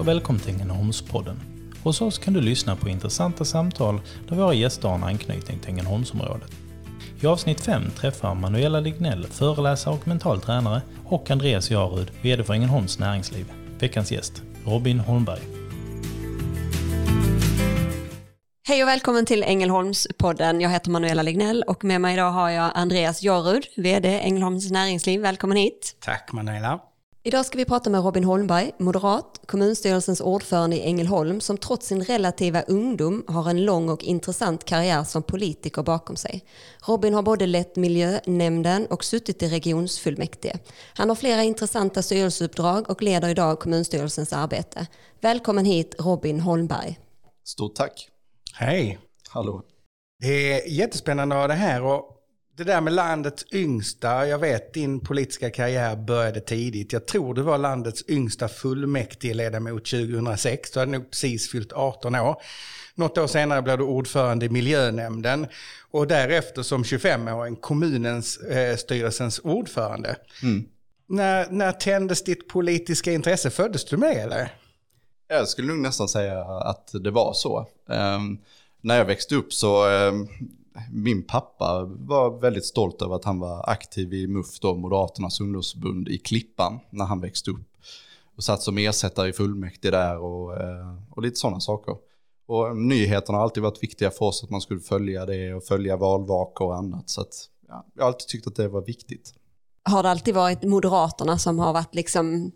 och välkommen till Ängelholmspodden. Hos oss kan du lyssna på intressanta samtal där våra gäster har en anknytning till Ängelholmsområdet. I avsnitt 5 träffar Manuela Lignell, föreläsare och mental tränare, och Andreas Jarud, VD för Ängelholms Näringsliv. Veckans gäst, Robin Holmberg. Hej och välkommen till Ängelholmspodden. Jag heter Manuela Lignell och med mig idag har jag Andreas Jarud, VD Ängelholms Näringsliv. Välkommen hit. Tack Manuela. Idag ska vi prata med Robin Holmberg, moderat, kommunstyrelsens ordförande i Ängelholm, som trots sin relativa ungdom har en lång och intressant karriär som politiker bakom sig. Robin har både lett miljönämnden och suttit i regionsfullmäktige. Han har flera intressanta styrelseuppdrag och leder idag kommunstyrelsens arbete. Välkommen hit Robin Holmberg. Stort tack. Hej. Hallå. Det är jättespännande att ha det här och det där med landets yngsta, jag vet din politiska karriär började tidigt. Jag tror du var landets yngsta fullmäktigeledamot 2006. Du hade nog precis fyllt 18 år. Något år senare blev du ordförande i miljönämnden och därefter som 25-åring kommunens eh, styrelsens ordförande. Mm. När, när tändes ditt politiska intresse? Föddes du med eller? Jag skulle nog nästan säga att det var så. Um, när jag växte upp så um, min pappa var väldigt stolt över att han var aktiv i MUF, då, Moderaternas ungdomsförbund, i Klippan när han växte upp. Och satt som ersättare i fullmäktige där och, eh, och lite sådana saker. Och nyheterna har alltid varit viktiga för oss, att man skulle följa det och följa valvakor och annat. Så att, ja, jag har alltid tyckt att det var viktigt. Har det alltid varit Moderaterna som har varit liksom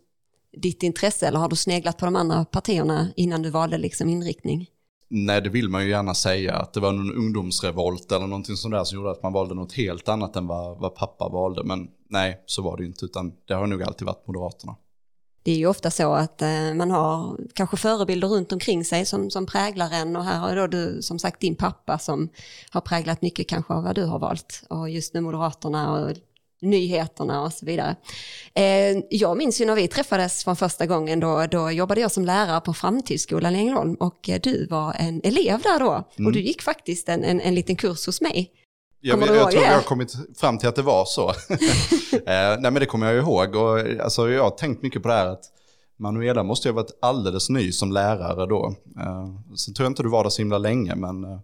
ditt intresse eller har du sneglat på de andra partierna innan du valde liksom inriktning? Nej, det vill man ju gärna säga. Att det var någon ungdomsrevolt eller någonting sånt där som gjorde att man valde något helt annat än vad, vad pappa valde. Men nej, så var det inte, utan det har nog alltid varit Moderaterna. Det är ju ofta så att eh, man har kanske förebilder runt omkring sig som, som präglar en och här har då du som sagt din pappa som har präglat mycket kanske av vad du har valt och just nu Moderaterna och nyheterna och så vidare. Eh, jag minns ju när vi träffades från första gången, då, då jobbade jag som lärare på Framtidsskolan i Ängelholm och eh, du var en elev där då. Mm. Och du gick faktiskt en, en, en liten kurs hos mig. Jag, jag, jag tror jag har kommit fram till att det var så. eh, nej men det kommer jag ihåg och alltså, jag har tänkt mycket på det här att Manuela måste ju ha varit alldeles ny som lärare då. Eh, sen tror jag inte du var där så himla länge men, eh,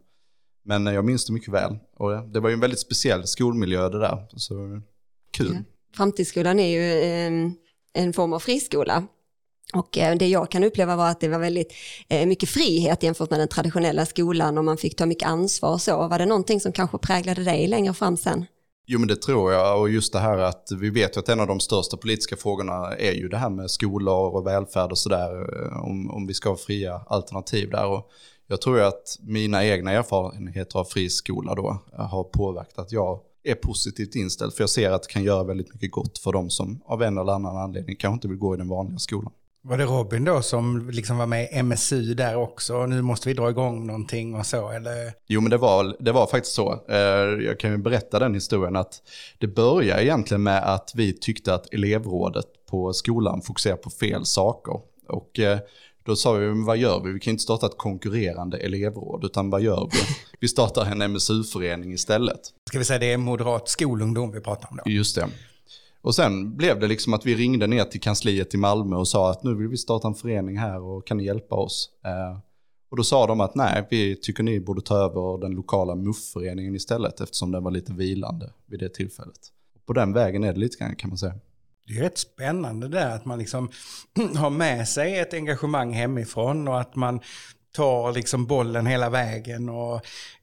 men jag minns det mycket väl. Och det var ju en väldigt speciell skolmiljö det där. Så Kul. Ja. Framtidsskolan är ju en, en form av friskola. Och eh, det jag kan uppleva var att det var väldigt eh, mycket frihet jämfört med den traditionella skolan och man fick ta mycket ansvar och så. Var det någonting som kanske präglade dig längre fram sen? Jo men det tror jag och just det här att vi vet ju att en av de största politiska frågorna är ju det här med skolor och välfärd och sådär eh, om, om vi ska ha fria alternativ där. Och jag tror ju att mina egna erfarenheter av friskola då har påverkat att jag är positivt inställd. För jag ser att det kan göra väldigt mycket gott för de som av en eller annan anledning kanske inte vill gå i den vanliga skolan. Var det Robin då som liksom var med i MSU där också? Nu måste vi dra igång någonting och så eller? Jo men det var, det var faktiskt så. Eh, jag kan ju berätta den historien att det började egentligen med att vi tyckte att elevrådet på skolan fokuserar på fel saker. Och eh, då sa vi, men vad gör vi? Vi kan inte starta ett konkurrerande elevråd, utan vad gör vi? Vi startar en MSU-förening istället. Ska vi säga det är moderat skolungdom vi pratar om då? Just det. Och sen blev det liksom att vi ringde ner till kansliet i Malmö och sa att nu vill vi starta en förening här och kan ni hjälpa oss? Eh, och då sa de att nej, vi tycker ni borde ta över den lokala MUF-föreningen istället eftersom den var lite vilande vid det tillfället. På den vägen är det lite grann kan man säga det är rätt spännande där att man liksom har med sig ett engagemang hemifrån och att man tar liksom bollen hela vägen och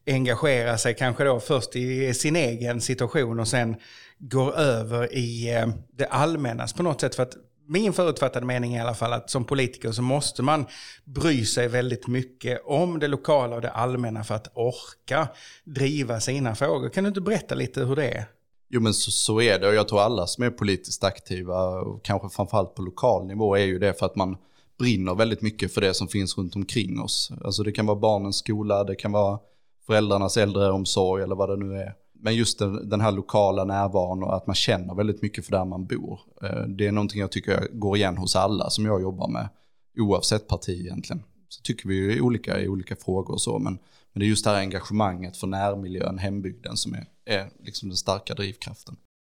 engagerar sig kanske då först i sin egen situation och sen går över i eh, det allmännas på något sätt. För att min förutfattade mening är i alla fall att som politiker så måste man bry sig väldigt mycket om det lokala och det allmänna för att orka driva sina frågor. Kan du inte berätta lite hur det är? Jo men så, så, är det och jag tror alla som är politiskt aktiva och kanske framförallt på lokal nivå är ju det för att man brinner väldigt mycket för det som finns runt omkring oss. Alltså det kan vara barnens skola, det kan vara föräldrarnas äldreomsorg eller vad det nu är. Men just den, den här lokala närvaron och att man känner väldigt mycket för där man bor. Eh, det är någonting jag tycker går igen hos alla som jag jobbar med, oavsett parti egentligen. Så tycker vi ju olika i olika frågor och så, men men det är just det här engagemanget för närmiljön, hembygden som är, är liksom den starka drivkraften.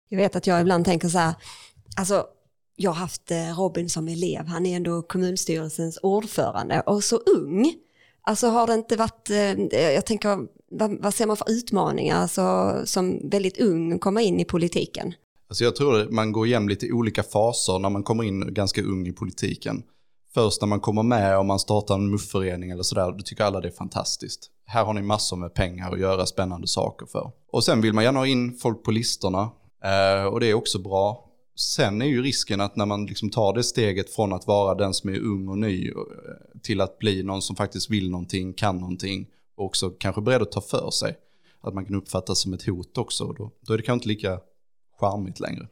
Jag vet att jag ibland tänker så här, alltså jag har haft eh, Robin som elev, han är ändå kommunstyrelsens ordförande och så ung. Alltså har det inte varit, eh, jag tänker, vad, vad ser man för utmaningar alltså, som väldigt ung komma in i politiken? Alltså jag tror att man går igenom lite olika faser när man kommer in ganska ung i politiken. Först när man kommer med och man startar en mufförening eller sådär, då tycker alla det är fantastiskt. Här har ni massor med pengar att göra spännande saker för. Och sen vill man gärna ha in folk på listorna eh, och det är också bra. Sen är ju risken att när man liksom tar det steget från att vara den som är ung och ny eh, till att bli någon som faktiskt vill någonting, kan någonting och också kanske beredd att ta för sig. Att man kan uppfattas som ett hot också. Då, då är det kanske inte lika charmigt längre.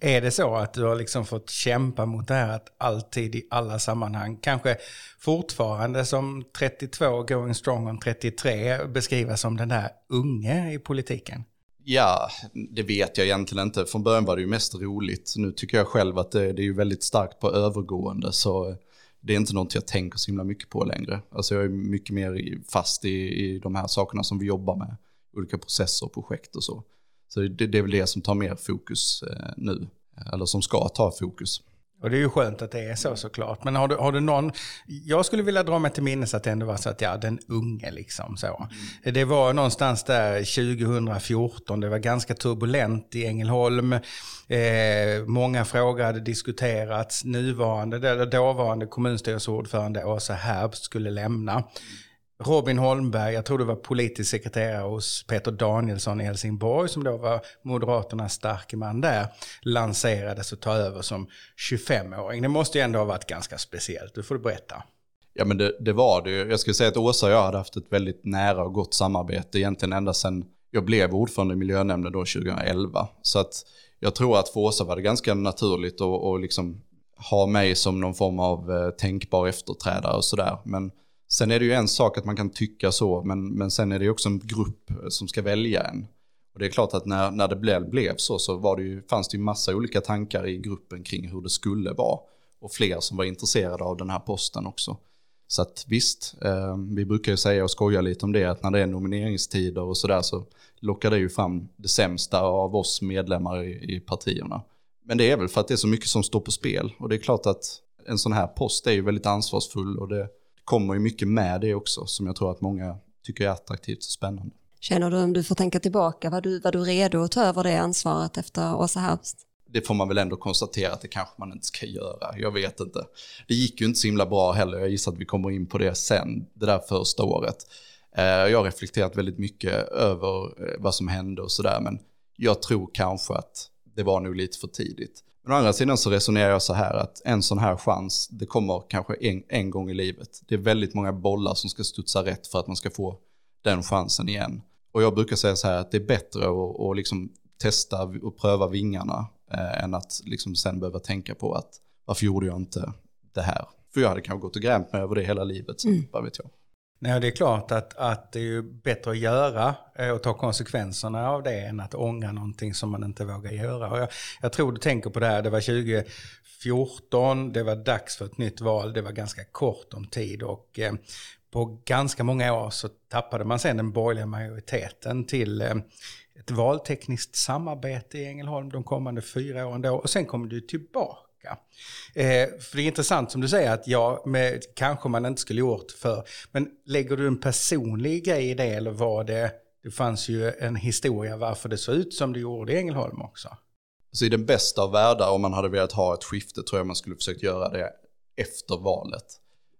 Är det så att du har liksom fått kämpa mot det här att alltid i alla sammanhang, kanske fortfarande som 32 going strong on 33, beskrivas som den där unge i politiken? Ja, det vet jag egentligen inte. Från början var det ju mest roligt. Nu tycker jag själv att det, det är ju väldigt starkt på övergående. Så det är inte något jag tänker så himla mycket på längre. Alltså jag är mycket mer fast i, i de här sakerna som vi jobbar med. Olika processer och projekt och så. Så det, det är väl det som tar mer fokus eh, nu. Eller som ska ta fokus. Och det är ju skönt att det är så såklart. Men har du, har du någon, jag skulle vilja dra mig till minnes att det ändå var så att ja, den unge liksom så. Mm. Det var någonstans där 2014, det var ganska turbulent i Ängelholm. Eh, många frågor hade diskuterats. Nuvarande, dåvarande kommunstyrelseordförande Åsa Herb skulle lämna. Robin Holmberg, jag tror det var politisk sekreterare hos Peter Danielsson i Helsingborg, som då var Moderaternas starke man där, lanserades och ta över som 25-åring. Det måste ju ändå ha varit ganska speciellt, du får du berätta. Ja men det, det var det Jag skulle säga att Åsa och jag hade haft ett väldigt nära och gott samarbete egentligen ända sedan jag blev ordförande i miljönämnden då 2011. Så att jag tror att för Åsa var det ganska naturligt att, och liksom ha mig som någon form av eh, tänkbar efterträdare och sådär. Men Sen är det ju en sak att man kan tycka så, men, men sen är det ju också en grupp eh, som ska välja en. Och det är klart att när, när det blev, blev så, så var det ju, fanns det ju massa olika tankar i gruppen kring hur det skulle vara. Och fler som var intresserade av den här posten också. Så att visst, eh, vi brukar ju säga och skoja lite om det, att när det är nomineringstider och sådär så lockar det ju fram det sämsta av oss medlemmar i, i partierna. Men det är väl för att det är så mycket som står på spel. Och det är klart att en sån här post är ju väldigt ansvarsfull och det, kommer ju mycket med det också som jag tror att många tycker är attraktivt och spännande. Känner du om du får tänka tillbaka, var du, var du redo att ta över det ansvaret efter Åsa Herbst? Det får man väl ändå konstatera att det kanske man inte ska göra. Jag vet inte. Det gick ju inte så himla bra heller. Jag gissar att vi kommer in på det sen, det där första året. Eh, jag har reflekterat väldigt mycket över eh, vad som hände och sådär, men jag tror kanske att det var nog lite för tidigt. Men å andra sidan så resonerar jag så här att en sån här chans, det kommer kanske en, en gång i livet. Det är väldigt många bollar som ska studsa rätt för att man ska få den chansen igen. Och jag brukar säga så här att det är bättre att, att liksom testa och pröva vingarna eh, än att liksom sen behöva tänka på att varför gjorde jag inte det här? För jag hade kanske gått och grämt mig över det hela livet, så mm. vad vet jag. Nej, det är klart att, att det är bättre att göra eh, och ta konsekvenserna av det än att ångra någonting som man inte vågar göra. Och jag, jag tror du tänker på det här, det var 2014, det var dags för ett nytt val, det var ganska kort om tid och eh, på ganska många år så tappade man sen den borgerliga majoriteten till eh, ett valtekniskt samarbete i Ängelholm de kommande fyra åren då och sen kom du tillbaka tillbaka. Eh, för det är intressant som du säger att ja, med, kanske man inte skulle gjort för. Men lägger du en personlig grej i det eller var det, det fanns ju en historia varför det såg ut som det gjorde i Ängelholm också. Så i den bästa av världar, om man hade velat ha ett skifte, tror jag man skulle försökt göra det efter valet.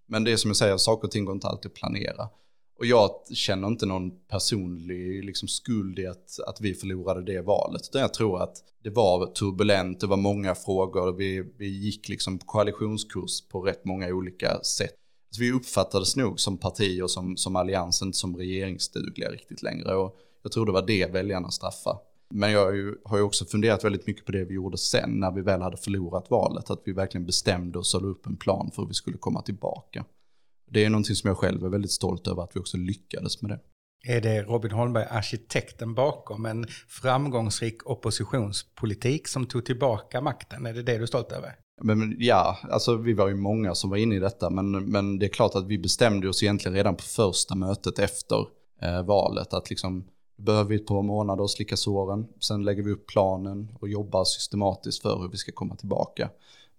Men det är som jag säger, saker och ting går inte alltid att planera. Och jag känner inte någon personlig liksom, skuld i att, att vi förlorade det valet. Utan jag tror att det var turbulent, det var många frågor, vi, vi gick liksom koalitionskurs på rätt många olika sätt. Så vi uppfattades nog som partier som, som alliansen, som regeringsdugliga riktigt längre. Och jag tror det var det väljarna straffade. Men jag har ju, har ju också funderat väldigt mycket på det vi gjorde sen när vi väl hade förlorat valet. Att vi verkligen bestämde oss och la upp en plan för hur vi skulle komma tillbaka. Det är någonting som jag själv är väldigt stolt över att vi också lyckades med det. Är det Robin Holmberg, arkitekten bakom en framgångsrik oppositionspolitik som tog tillbaka makten? Är det det du är stolt över? Men, ja, alltså vi var ju många som var inne i detta, men, men det är klart att vi bestämde oss egentligen redan på första mötet efter eh, valet att liksom behöver vi ett par månader och slicka såren. Sen lägger vi upp planen och jobbar systematiskt för hur vi ska komma tillbaka.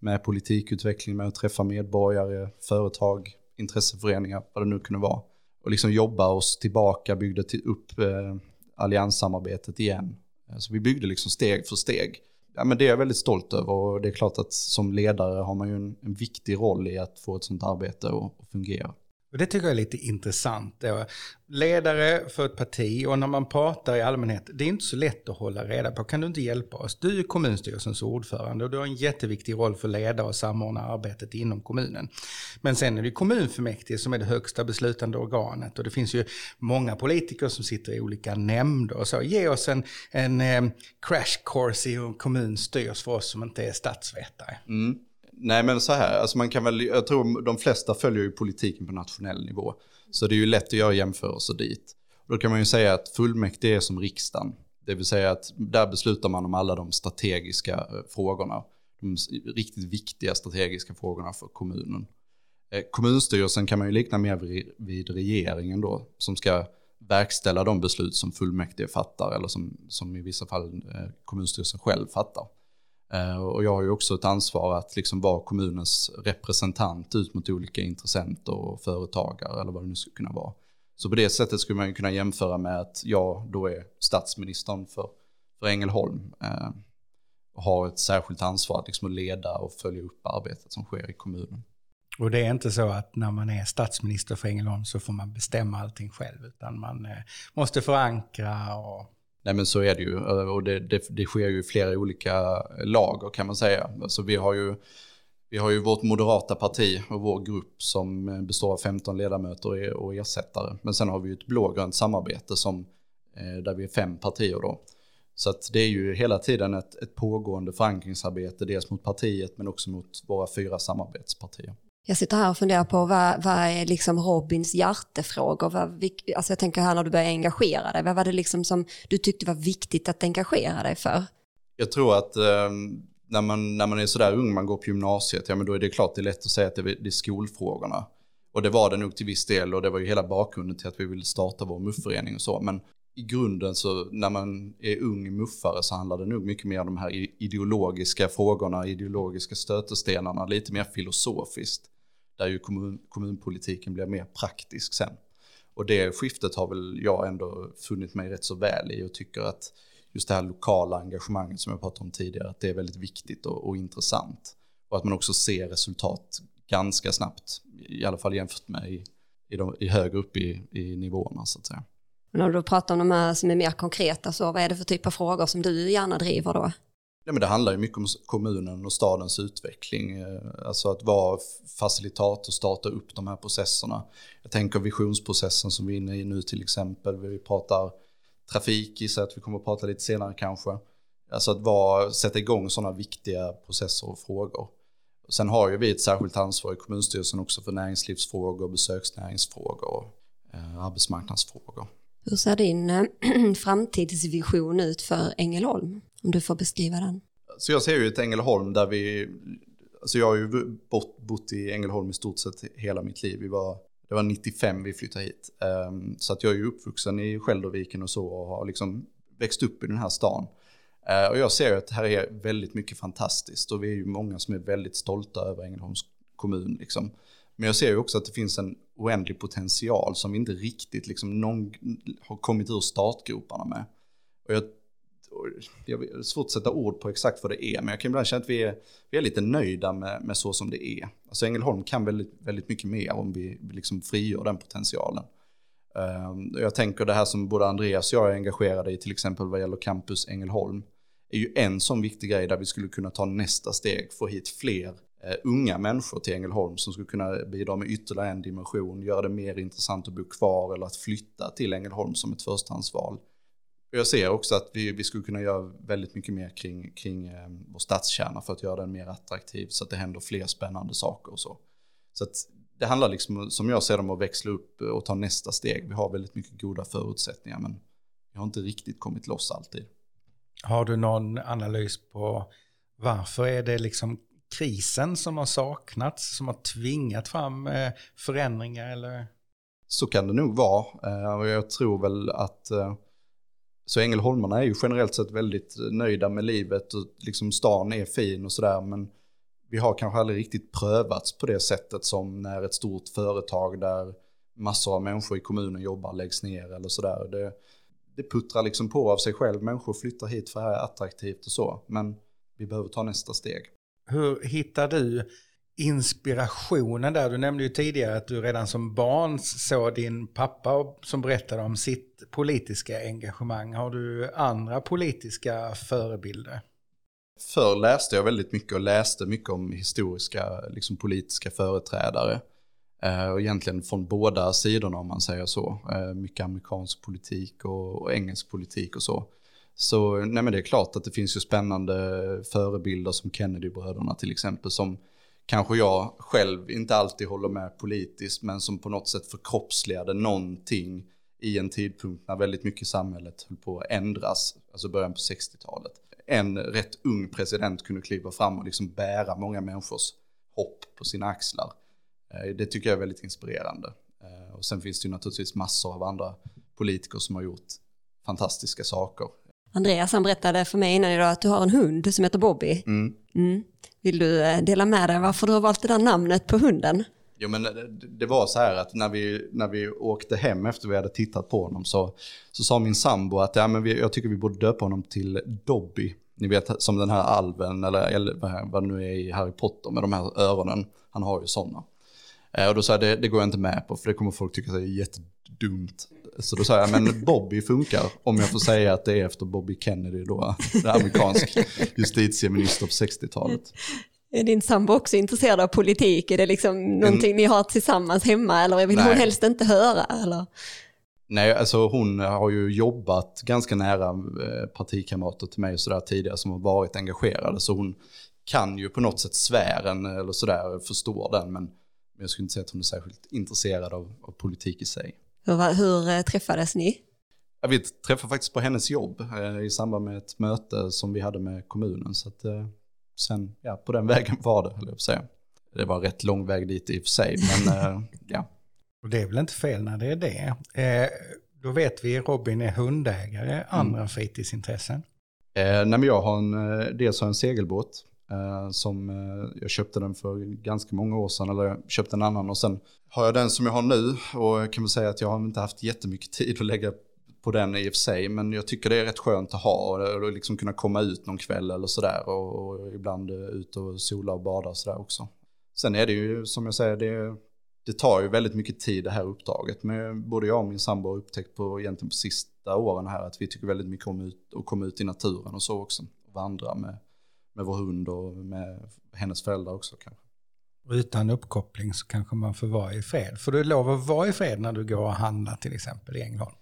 med politikutveckling, med att träffa medborgare, företag, intresseföreningar, vad det nu kunde vara. Och liksom jobba oss tillbaka, byggde till upp eh, allianssamarbetet igen. Eh, så vi byggde liksom steg för steg. Ja, men det är jag väldigt stolt över och det är klart att som ledare har man ju en, en viktig roll i att få ett sånt arbete att fungera. Och det tycker jag är lite intressant. Ledare för ett parti och när man pratar i allmänhet, det är inte så lätt att hålla reda på. Kan du inte hjälpa oss? Du är kommunstyrelsens ordförande och du har en jätteviktig roll för att leda och samordna arbetet inom kommunen. Men sen är det kommunfullmäktige som är det högsta beslutande organet och det finns ju många politiker som sitter i olika nämnder och så. Ge oss en, en eh, crash course i hur en kommun styrs för oss som inte är statsvetare. Mm. Nej men så här, alltså man kan väl, jag tror de flesta följer ju politiken på nationell nivå. Så det är ju lätt att göra jämförelser dit. Då kan man ju säga att fullmäktige är som riksdagen. Det vill säga att där beslutar man om alla de strategiska eh, frågorna. De riktigt viktiga strategiska frågorna för kommunen. Eh, kommunstyrelsen kan man ju likna mer vid regeringen då, som ska verkställa de beslut som fullmäktige fattar eller som, som i vissa fall eh, kommunstyrelsen själv fattar. Eh, och jag har ju också ett ansvar att liksom vara kommunens representant ut mot olika intressenter och företagare eller vad det nu skulle kunna vara. Så på det sättet skulle man kunna jämföra med att jag då är statsministern för, för Ängelholm eh, och har ett särskilt ansvar att liksom leda och följa upp arbetet som sker i kommunen. Och det är inte så att när man är statsminister för Ängelholm så får man bestämma allting själv, utan man eh, måste förankra och Nej men så är det ju eh, och det, det, det sker ju i flera olika lager kan man säga. Alltså vi har ju vi har ju vårt moderata parti och vår grupp som eh, består av 15 ledamöter och ersättare. Men sen har vi ju ett blågrönt samarbete som, eh, där vi är fem partier då. Så att det är ju hela tiden ett, ett pågående förankringsarbete, dels mot partiet men också mot våra fyra samarbetspartier. Jag sitter här och funderar på vad, vad är liksom Robins hjärtefrågor? Vad, alltså jag tänker här när du började engagera dig, vad var det liksom som du tyckte var viktigt att engagera dig för? Jag tror att eh, när, man, när man är sådär ung, man går på gymnasiet, ja men då är det klart det är lätt att säga att det, det är skolfrågorna. Och det var det nog till viss del och det var ju hela bakgrunden till att vi ville starta vår mufförening och så. Men i grunden så när man är ung muffare så handlar det nog mycket mer om de här ideologiska frågorna, ideologiska stötestenarna, lite mer filosofiskt. Där ju kommun, kommunpolitiken blir mer praktisk sen. Och det skiftet har väl jag ändå funnit mig rätt så väl i och tycker att just det här lokala engagemanget som jag pratade om tidigare, att det är väldigt viktigt och, och intressant. Och att man också ser resultat ganska snabbt, i alla fall jämfört med i, i, de, i högre upp i, i nivåerna så att säga. Men om du pratar om de här som är mer konkreta, så vad är det för typ av frågor som du gärna driver då? Ja, men det handlar ju mycket om kommunen och stadens utveckling. Eh, alltså att vara facilitator och starta upp de här processerna. Jag tänker visionsprocessen som vi är inne i nu till exempel. Vi pratar trafik, gissar att vi kommer att prata lite senare kanske. Alltså att vara, sätta igång sådana viktiga processer och frågor. Sen har ju vi ett särskilt ansvar i kommunstyrelsen också för näringslivsfrågor, besöksnäringsfrågor och eh, arbetsmarknadsfrågor. Hur ser din eh, framtidsvision ut för Ängelholm? Om du får beskriva den. Så jag ser ju ett Ängelholm där vi, alltså jag har ju bott, bott i Ängelholm i stort sett hela mitt liv. Vi var, det var 95 vi flyttade hit. Um, så att jag är ju uppvuxen i Skälderviken och så och har liksom växt upp i den här stan. Uh, och jag ser att här är väldigt mycket fantastiskt och vi är ju många som är väldigt stolta över Ängelholms kommun. Liksom. Men jag ser ju också att det finns en oändlig potential som vi inte riktigt liksom någon, har kommit ur startgroparna med. Och jag, jag har svårt att sätta ord på exakt vad det är, men jag kan ibland känna att vi är, vi är lite nöjda med, med så som det är. Alltså Ängelholm kan väldigt, väldigt mycket mer om vi liksom frigör den potentialen. Um, jag tänker det här som både Andreas och jag är engagerade i, till exempel vad gäller Campus Ängelholm, är ju en sån viktig grej där vi skulle kunna ta nästa steg, få hit fler eh, unga människor till Ängelholm som skulle kunna bidra med ytterligare en dimension, göra det mer intressant att bo kvar eller att flytta till Ängelholm som ett förstahandsval. Jag ser också att vi, vi skulle kunna göra väldigt mycket mer kring, kring eh, vår stadskärna för att göra den mer attraktiv så att det händer fler spännande saker och så. Så att det handlar liksom, som jag ser det, om att växla upp och ta nästa steg. Vi har väldigt mycket goda förutsättningar men vi har inte riktigt kommit loss alltid. Har du någon analys på varför är det liksom krisen som har saknats, som har tvingat fram eh, förändringar eller? Så kan det nog vara. Eh, och jag tror väl att så ängelholmarna är ju generellt sett väldigt eh, nöjda med livet och liksom stan är fin och sådär men vi har kanske aldrig riktigt prövats på det sättet som när ett stort företag där massor av människor i kommunen jobbar läggs ner eller sådär. Det, det puttrar liksom på av sig själv. Människor flyttar hit för det här är attraktivt och så. Men vi behöver ta nästa steg. Hur hittar du inspirationen där? Du nämnde ju tidigare att du redan som barn såg din pappa som berättade om sitt politiska engagemang. Har du andra politiska förebilder? Förr läste jag väldigt mycket och läste mycket om historiska liksom, politiska företrädare. Eh, och egentligen från båda sidorna om man säger så. Eh, mycket amerikansk politik och, och engelsk politik och så. Så nej men det är klart att det finns ju spännande förebilder som Kennedy-bröderna till exempel som kanske jag själv inte alltid håller med politiskt men som på något sätt förkroppsligade någonting i en tidpunkt när väldigt mycket i samhället höll på att ändras, alltså början på 60-talet. En rätt ung president kunde kliva fram och liksom bära många människors hopp på sina axlar. Eh, det tycker jag är väldigt inspirerande. Eh, och sen finns det ju naturligtvis massor av andra politiker som har gjort fantastiska saker. Andreas han berättade för mig innan idag att du har en hund som heter Bobby. Mm. Mm. Vill du eh, dela med dig varför du har valt det där namnet på hunden? Jo men eh, det var så här att när vi, när vi åkte hem efter vi hade tittat på honom så, så sa min sambo att ja, men vi, jag tycker vi borde döpa honom till Dobby. Ni vet som den här alven eller, eller vad det nu är i Harry Potter med de här öronen. Han har ju sådana. Eh, och då sa jag, det, det går jag inte med på för det kommer folk tycka är jättedumt. Så då sa jag, men Bobby funkar om jag får säga att det är efter Bobby Kennedy då, den amerikansk justitieminister på 60-talet. Är din sambo också intresserad av politik? Är det liksom någonting ni har tillsammans hemma eller vill Nej. hon helst inte höra? Eller? Nej, alltså hon har ju jobbat ganska nära eh, partikamrater till mig sådär tidigare som har varit engagerade. Så hon kan ju på något sätt sfären eller sådär, förstår den. Men men jag skulle inte säga att hon är särskilt intresserad av, av politik i sig. Hur, hur eh, träffades ni? Ja, vi träffade faktiskt på hennes jobb eh, i samband med ett möte som vi hade med kommunen. Så att, eh, sen, ja, på den vägen var det, höll jag på säga. Det var rätt lång väg dit i och för sig, men eh, ja. Och det är väl inte fel när det är det. Eh, då vet vi, Robin är hundägare, andra mm. fritidsintressen? Eh, nej, men jag har en, dels har en segelbåt Eh, som eh, jag köpte den för ganska många år sedan, eller jag köpte en annan och sen har jag den som jag har nu och jag kan väl säga att jag har inte haft jättemycket tid att lägga på den i och för sig, men jag tycker det är rätt skönt att ha och eh, liksom kunna komma ut någon kväll eller sådär och, och ibland ut och sola och bada och sådär också. Sen är det ju som jag säger, det, det tar ju väldigt mycket tid det här uppdraget. Men både jag och min sambo har upptäckt på, egentligen på sista åren här att vi tycker väldigt mycket om ut, att komma ut i naturen och så också. Vandra med med vår hund och med hennes föräldrar också kanske. Och utan uppkoppling så kanske man får vara i fred. Får du lov att vara i fred när du går och handlar till exempel i Ängelholm?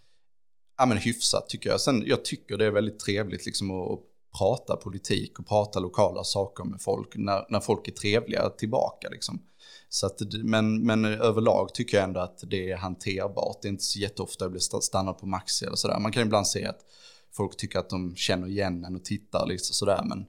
Ja men hyfsat tycker jag. Sen jag tycker det är väldigt trevligt liksom att prata politik och prata lokala saker med folk när, när folk är trevliga tillbaka liksom. Så att, men, men överlag tycker jag ändå att det är hanterbart. Det är inte så jätteofta jag blir stannad på Maxi eller sådär. Man kan ibland se att folk tycker att de känner igen en och tittar liksom sådär. Men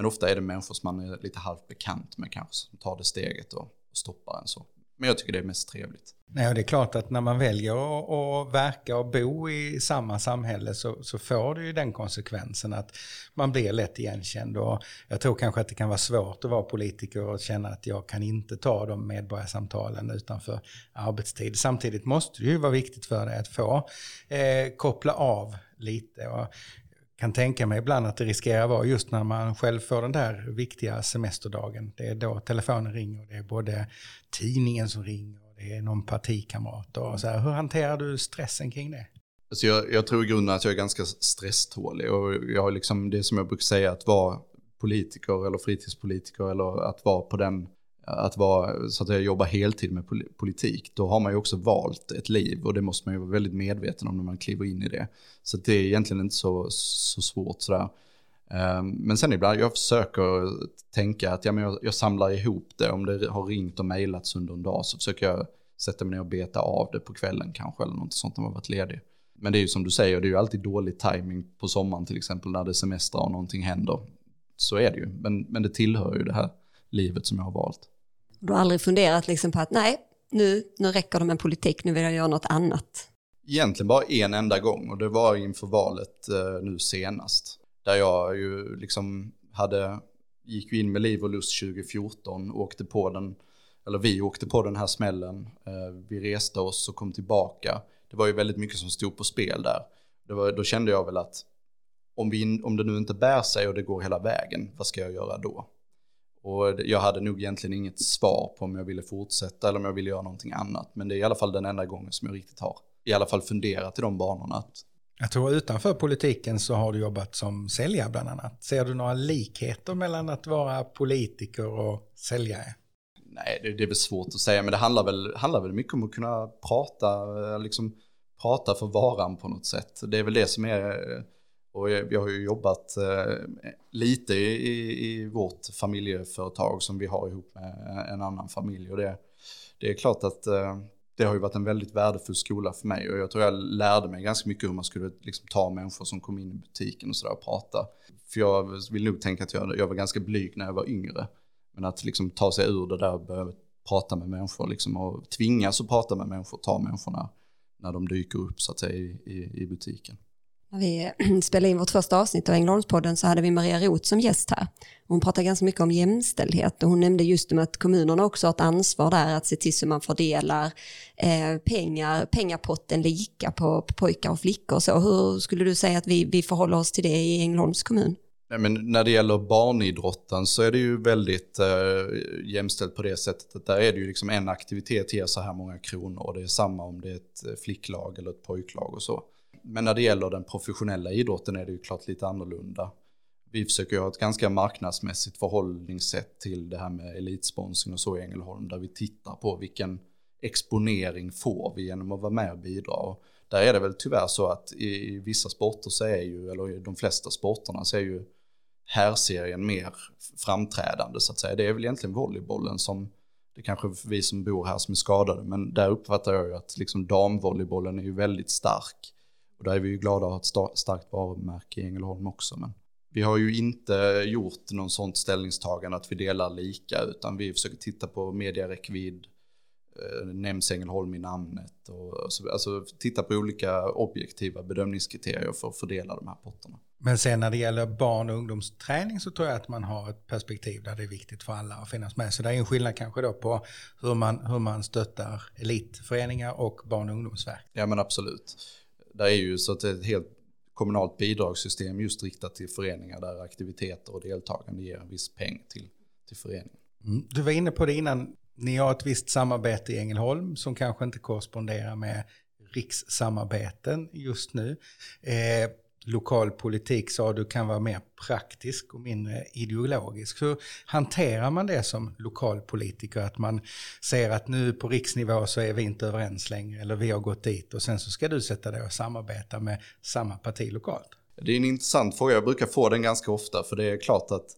men ofta är det människor som man är lite halvt bekant med kanske, som tar det steget och, stoppar en så. Men jag tycker det är mest trevligt. Nej, det är klart att när man väljer att, att verka och bo i samma samhälle så, så, får det ju den konsekvensen att man blir lätt igenkänd. Och jag tror kanske att det kan vara svårt att vara politiker och känna att jag kan inte ta de medborgarsamtalen utanför arbetstid. Samtidigt måste det ju vara viktigt för dig att få eh, koppla av lite. Och kan tänka mig ibland att det riskerar att vara just när man själv får den där viktiga semesterdagen. Det är då telefonen ringer och det är både tidningen som ringer och det är någon partikamrat. Och så här. Hur hanterar du stressen kring det? Alltså jag, jag tror i grunden att jag är ganska stresstålig och jag har liksom det som jag brukar säga att vara politiker eller fritidspolitiker eller att vara på den att vara, så att jag heltid med politik, då har man ju också valt ett liv och det måste man ju vara väldigt medveten om när man kliver in i det. Så det är egentligen inte så, så svårt sådär. Ehm, men sen ibland, jag försöker tänka att ja, men jag, jag samlar ihop det, om det har ringt och mejlats under en dag så försöker jag sätta mig ner och beta av det på kvällen kanske eller något sånt när man varit ledig. Men det är ju som du säger, det är ju alltid dålig timing på sommaren till exempel när det är semester och någonting händer. Så är det ju, men, men det tillhör ju det här livet som jag har valt. Du har aldrig funderat liksom på att nej, nu, nu räcker det med politik, nu vill jag göra något annat? Egentligen bara en enda gång och det var inför valet eh, nu senast. Där jag ju liksom hade gick ju in med liv och lust 2014 och åkte på den, eller vi åkte på den här smällen. Eh, vi reste oss och kom tillbaka. Det var ju väldigt mycket som stod på spel där. Det var, då kände jag väl att om, vi, om det nu inte bär sig och det går hela vägen, vad ska jag göra då? Och jag hade nog egentligen inget svar på om jag ville fortsätta eller om jag ville göra någonting annat. Men det är i alla fall den enda gången som jag riktigt har i alla fall funderat i de banorna. Att... Jag tror utanför politiken så har du jobbat som säljare bland annat. Ser du några likheter mellan att vara politiker och säljare? Nej, det, det är väl svårt att säga, men det handlar väl, handlar väl mycket om att kunna prata, liksom, prata för varan på något sätt. Det är väl det som är och jag har ju jobbat eh, lite i, i vårt familjeföretag som vi har ihop med en annan familj. Och det, det är klart att eh, det har ju varit en väldigt värdefull skola för mig och jag tror jag lärde mig ganska mycket hur man skulle liksom ta människor som kom in i butiken och sådär och prata. För jag vill nog tänka att jag, jag var ganska blyg när jag var yngre. Men att liksom ta sig ur det där och börja prata med människor liksom och tvingas att prata med människor, ta människorna när de dyker upp så att säga i, i, i butiken. När vi spelade in vårt första avsnitt av Ängelholmspodden så hade vi Maria Roth som gäst här. Hon pratade ganska mycket om jämställdhet och hon nämnde just om att kommunerna också har ett ansvar där att se till så man fördelar eh, pengar, pengapotten lika på, på pojkar och flickor. Så hur skulle du säga att vi, vi förhåller oss till det i Ängelholms kommun? Nej, men när det gäller barnidrotten så är det ju väldigt eh, jämställt på det sättet att där är det ju liksom en aktivitet ger så här många kronor och det är samma om det är ett flicklag eller ett pojklag och så. Men när det gäller den professionella idrotten är det ju klart lite annorlunda. Vi försöker ha ett ganska marknadsmässigt förhållningssätt till det här med elitsponsring och så i Ängelholm, där vi tittar på vilken exponering får vi genom att vara med och bidra. Och där är det väl tyvärr så att i vissa sporter så är ju, eller i de flesta sporterna så är ju herrserien mer framträdande så att säga. Det är väl egentligen volleybollen som, det kanske är vi som bor här som är skadade, men där uppfattar jag ju att liksom damvolleybollen är ju väldigt stark. Och där är vi ju glada att ha ett starkt varumärke i Ängelholm också. Men vi har ju inte gjort någon sånt ställningstagande att vi delar lika, utan vi försöker titta på mediaräckvidd, eh, nämns Ängelholm i namnet och så, alltså titta på olika objektiva bedömningskriterier för att fördela de här potterna. Men sen när det gäller barn och ungdomsträning så tror jag att man har ett perspektiv där det är viktigt för alla att finnas med. Så det är en skillnad kanske då på hur man, hur man stöttar elitföreningar och barn och ungdomsverk. Ja men absolut. Där är ju så att det är ett helt kommunalt bidragssystem just riktat till föreningar där aktiviteter och deltagande ger en viss peng till, till föreningen. Mm. Du var inne på det innan, ni har ett visst samarbete i Ängelholm som kanske inte korresponderar med rikssamarbeten just nu. Eh, lokal politik sa du kan vara mer praktisk och mindre ideologisk. Hur hanterar man det som lokalpolitiker? Att man ser att nu på riksnivå så är vi inte överens längre eller vi har gått dit och sen så ska du sätta dig och samarbeta med samma parti lokalt. Det är en intressant fråga, jag brukar få den ganska ofta för det är klart att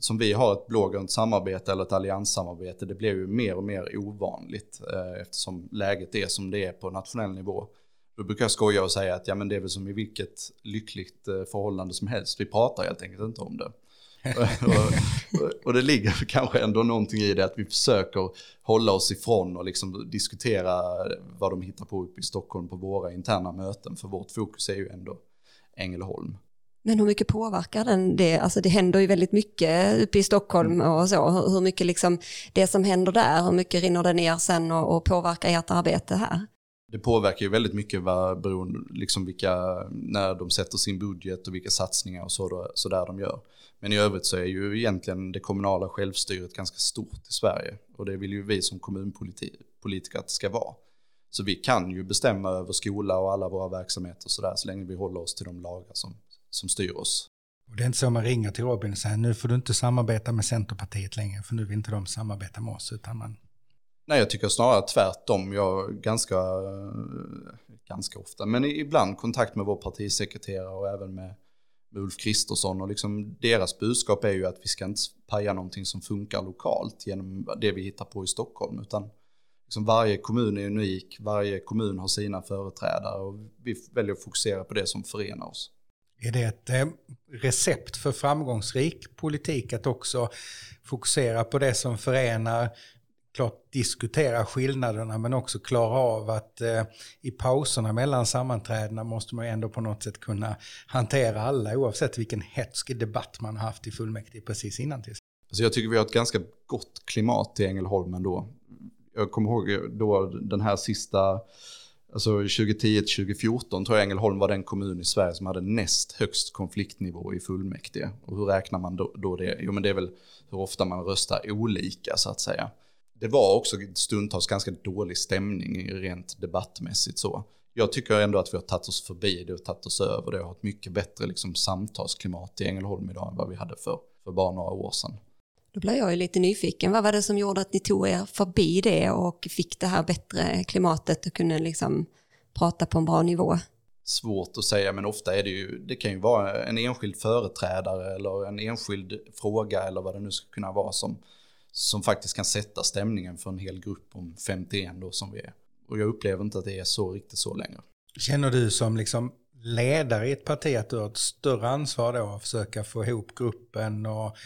som vi har ett blågrönt samarbete eller ett allianssamarbete, det blir ju mer och mer ovanligt eh, eftersom läget är som det är på nationell nivå. Då brukar jag skoja och säga att ja, men det är väl som i vilket lyckligt eh, förhållande som helst. Vi pratar helt enkelt inte om det. och, och, och, det ligger kanske ändå någonting i det att vi försöker hålla oss ifrån och liksom diskutera vad de hittar på uppe i Stockholm på våra interna möten. För vårt fokus är ju ändå Ängelholm. Men hur mycket påverkar den det? Alltså det händer ju väldigt mycket uppe i Stockholm och så. Hur mycket liksom det som händer där, hur mycket rinner det ner sen och, och påverkar ert arbete här? Det påverkar ju väldigt mycket vad, beroende, liksom vilka, när de sätter sin budget och vilka satsningar och så, så där de gör. Men i övrigt så är ju egentligen det kommunala självstyret ganska stort i Sverige. Och det vill ju vi som kommunpolitiker att det ska vara. Så vi kan ju bestämma över skola och alla våra verksamheter så där så länge vi håller oss till de lagar som, som styr oss. Och det är inte så man ringer till Robin och säger nu får du inte samarbeta med Centerpartiet längre för nu vill inte de samarbeta med oss utan man Nej, jag tycker snarare tvärtom. Jag ganska, eh, ganska ofta, men ibland kontakt med vår partisekreterare och även med, med Ulf Kristersson. Och liksom deras budskap är ju att vi ska inte paja någonting som funkar lokalt genom det vi hittar på i Stockholm. Utan liksom varje kommun är unik, varje kommun har sina företrädare och vi väljer att fokusera på det som förenar oss. Är det ett eh, recept för framgångsrik politik att också fokusera på det som förenar klart diskutera skillnaderna men också klara av att eh, i pauserna mellan sammanträdena måste man ju ändå på något sätt kunna hantera alla oavsett vilken hetsk debatt man har haft i fullmäktige precis innan. Till. Alltså jag tycker vi har ett ganska gott klimat i Ängelholm ändå. Jag kommer ihåg då den här sista, alltså 2010-2014 tror jag Ängelholm var den kommun i Sverige som hade näst högst konfliktnivå i fullmäktige. Och hur räknar man då, då det? Jo men det är väl hur ofta man röstar olika så att säga. Det var också stundtals ganska dålig stämning rent debattmässigt så. Jag tycker ändå att vi har tagit oss förbi det och tagit oss över det och har ett mycket bättre liksom, samtalsklimat i Ängelholm idag än vad vi hade för, för bara några år sedan. Då blir jag ju lite nyfiken. Vad var det som gjorde att ni tog er förbi det och fick det här bättre klimatet och kunde liksom prata på en bra nivå? Svårt att säga, men ofta är det ju, det kan ju vara en enskild företrädare eller en enskild fråga eller vad det nu ska kunna vara som, som faktiskt kan sätta stämningen för en hel grupp om 51 då som vi är. Och jag upplever inte att det är så riktigt så längre. Känner du som liksom ledare i ett parti att du har ett större ansvar då att försöka få ihop gruppen och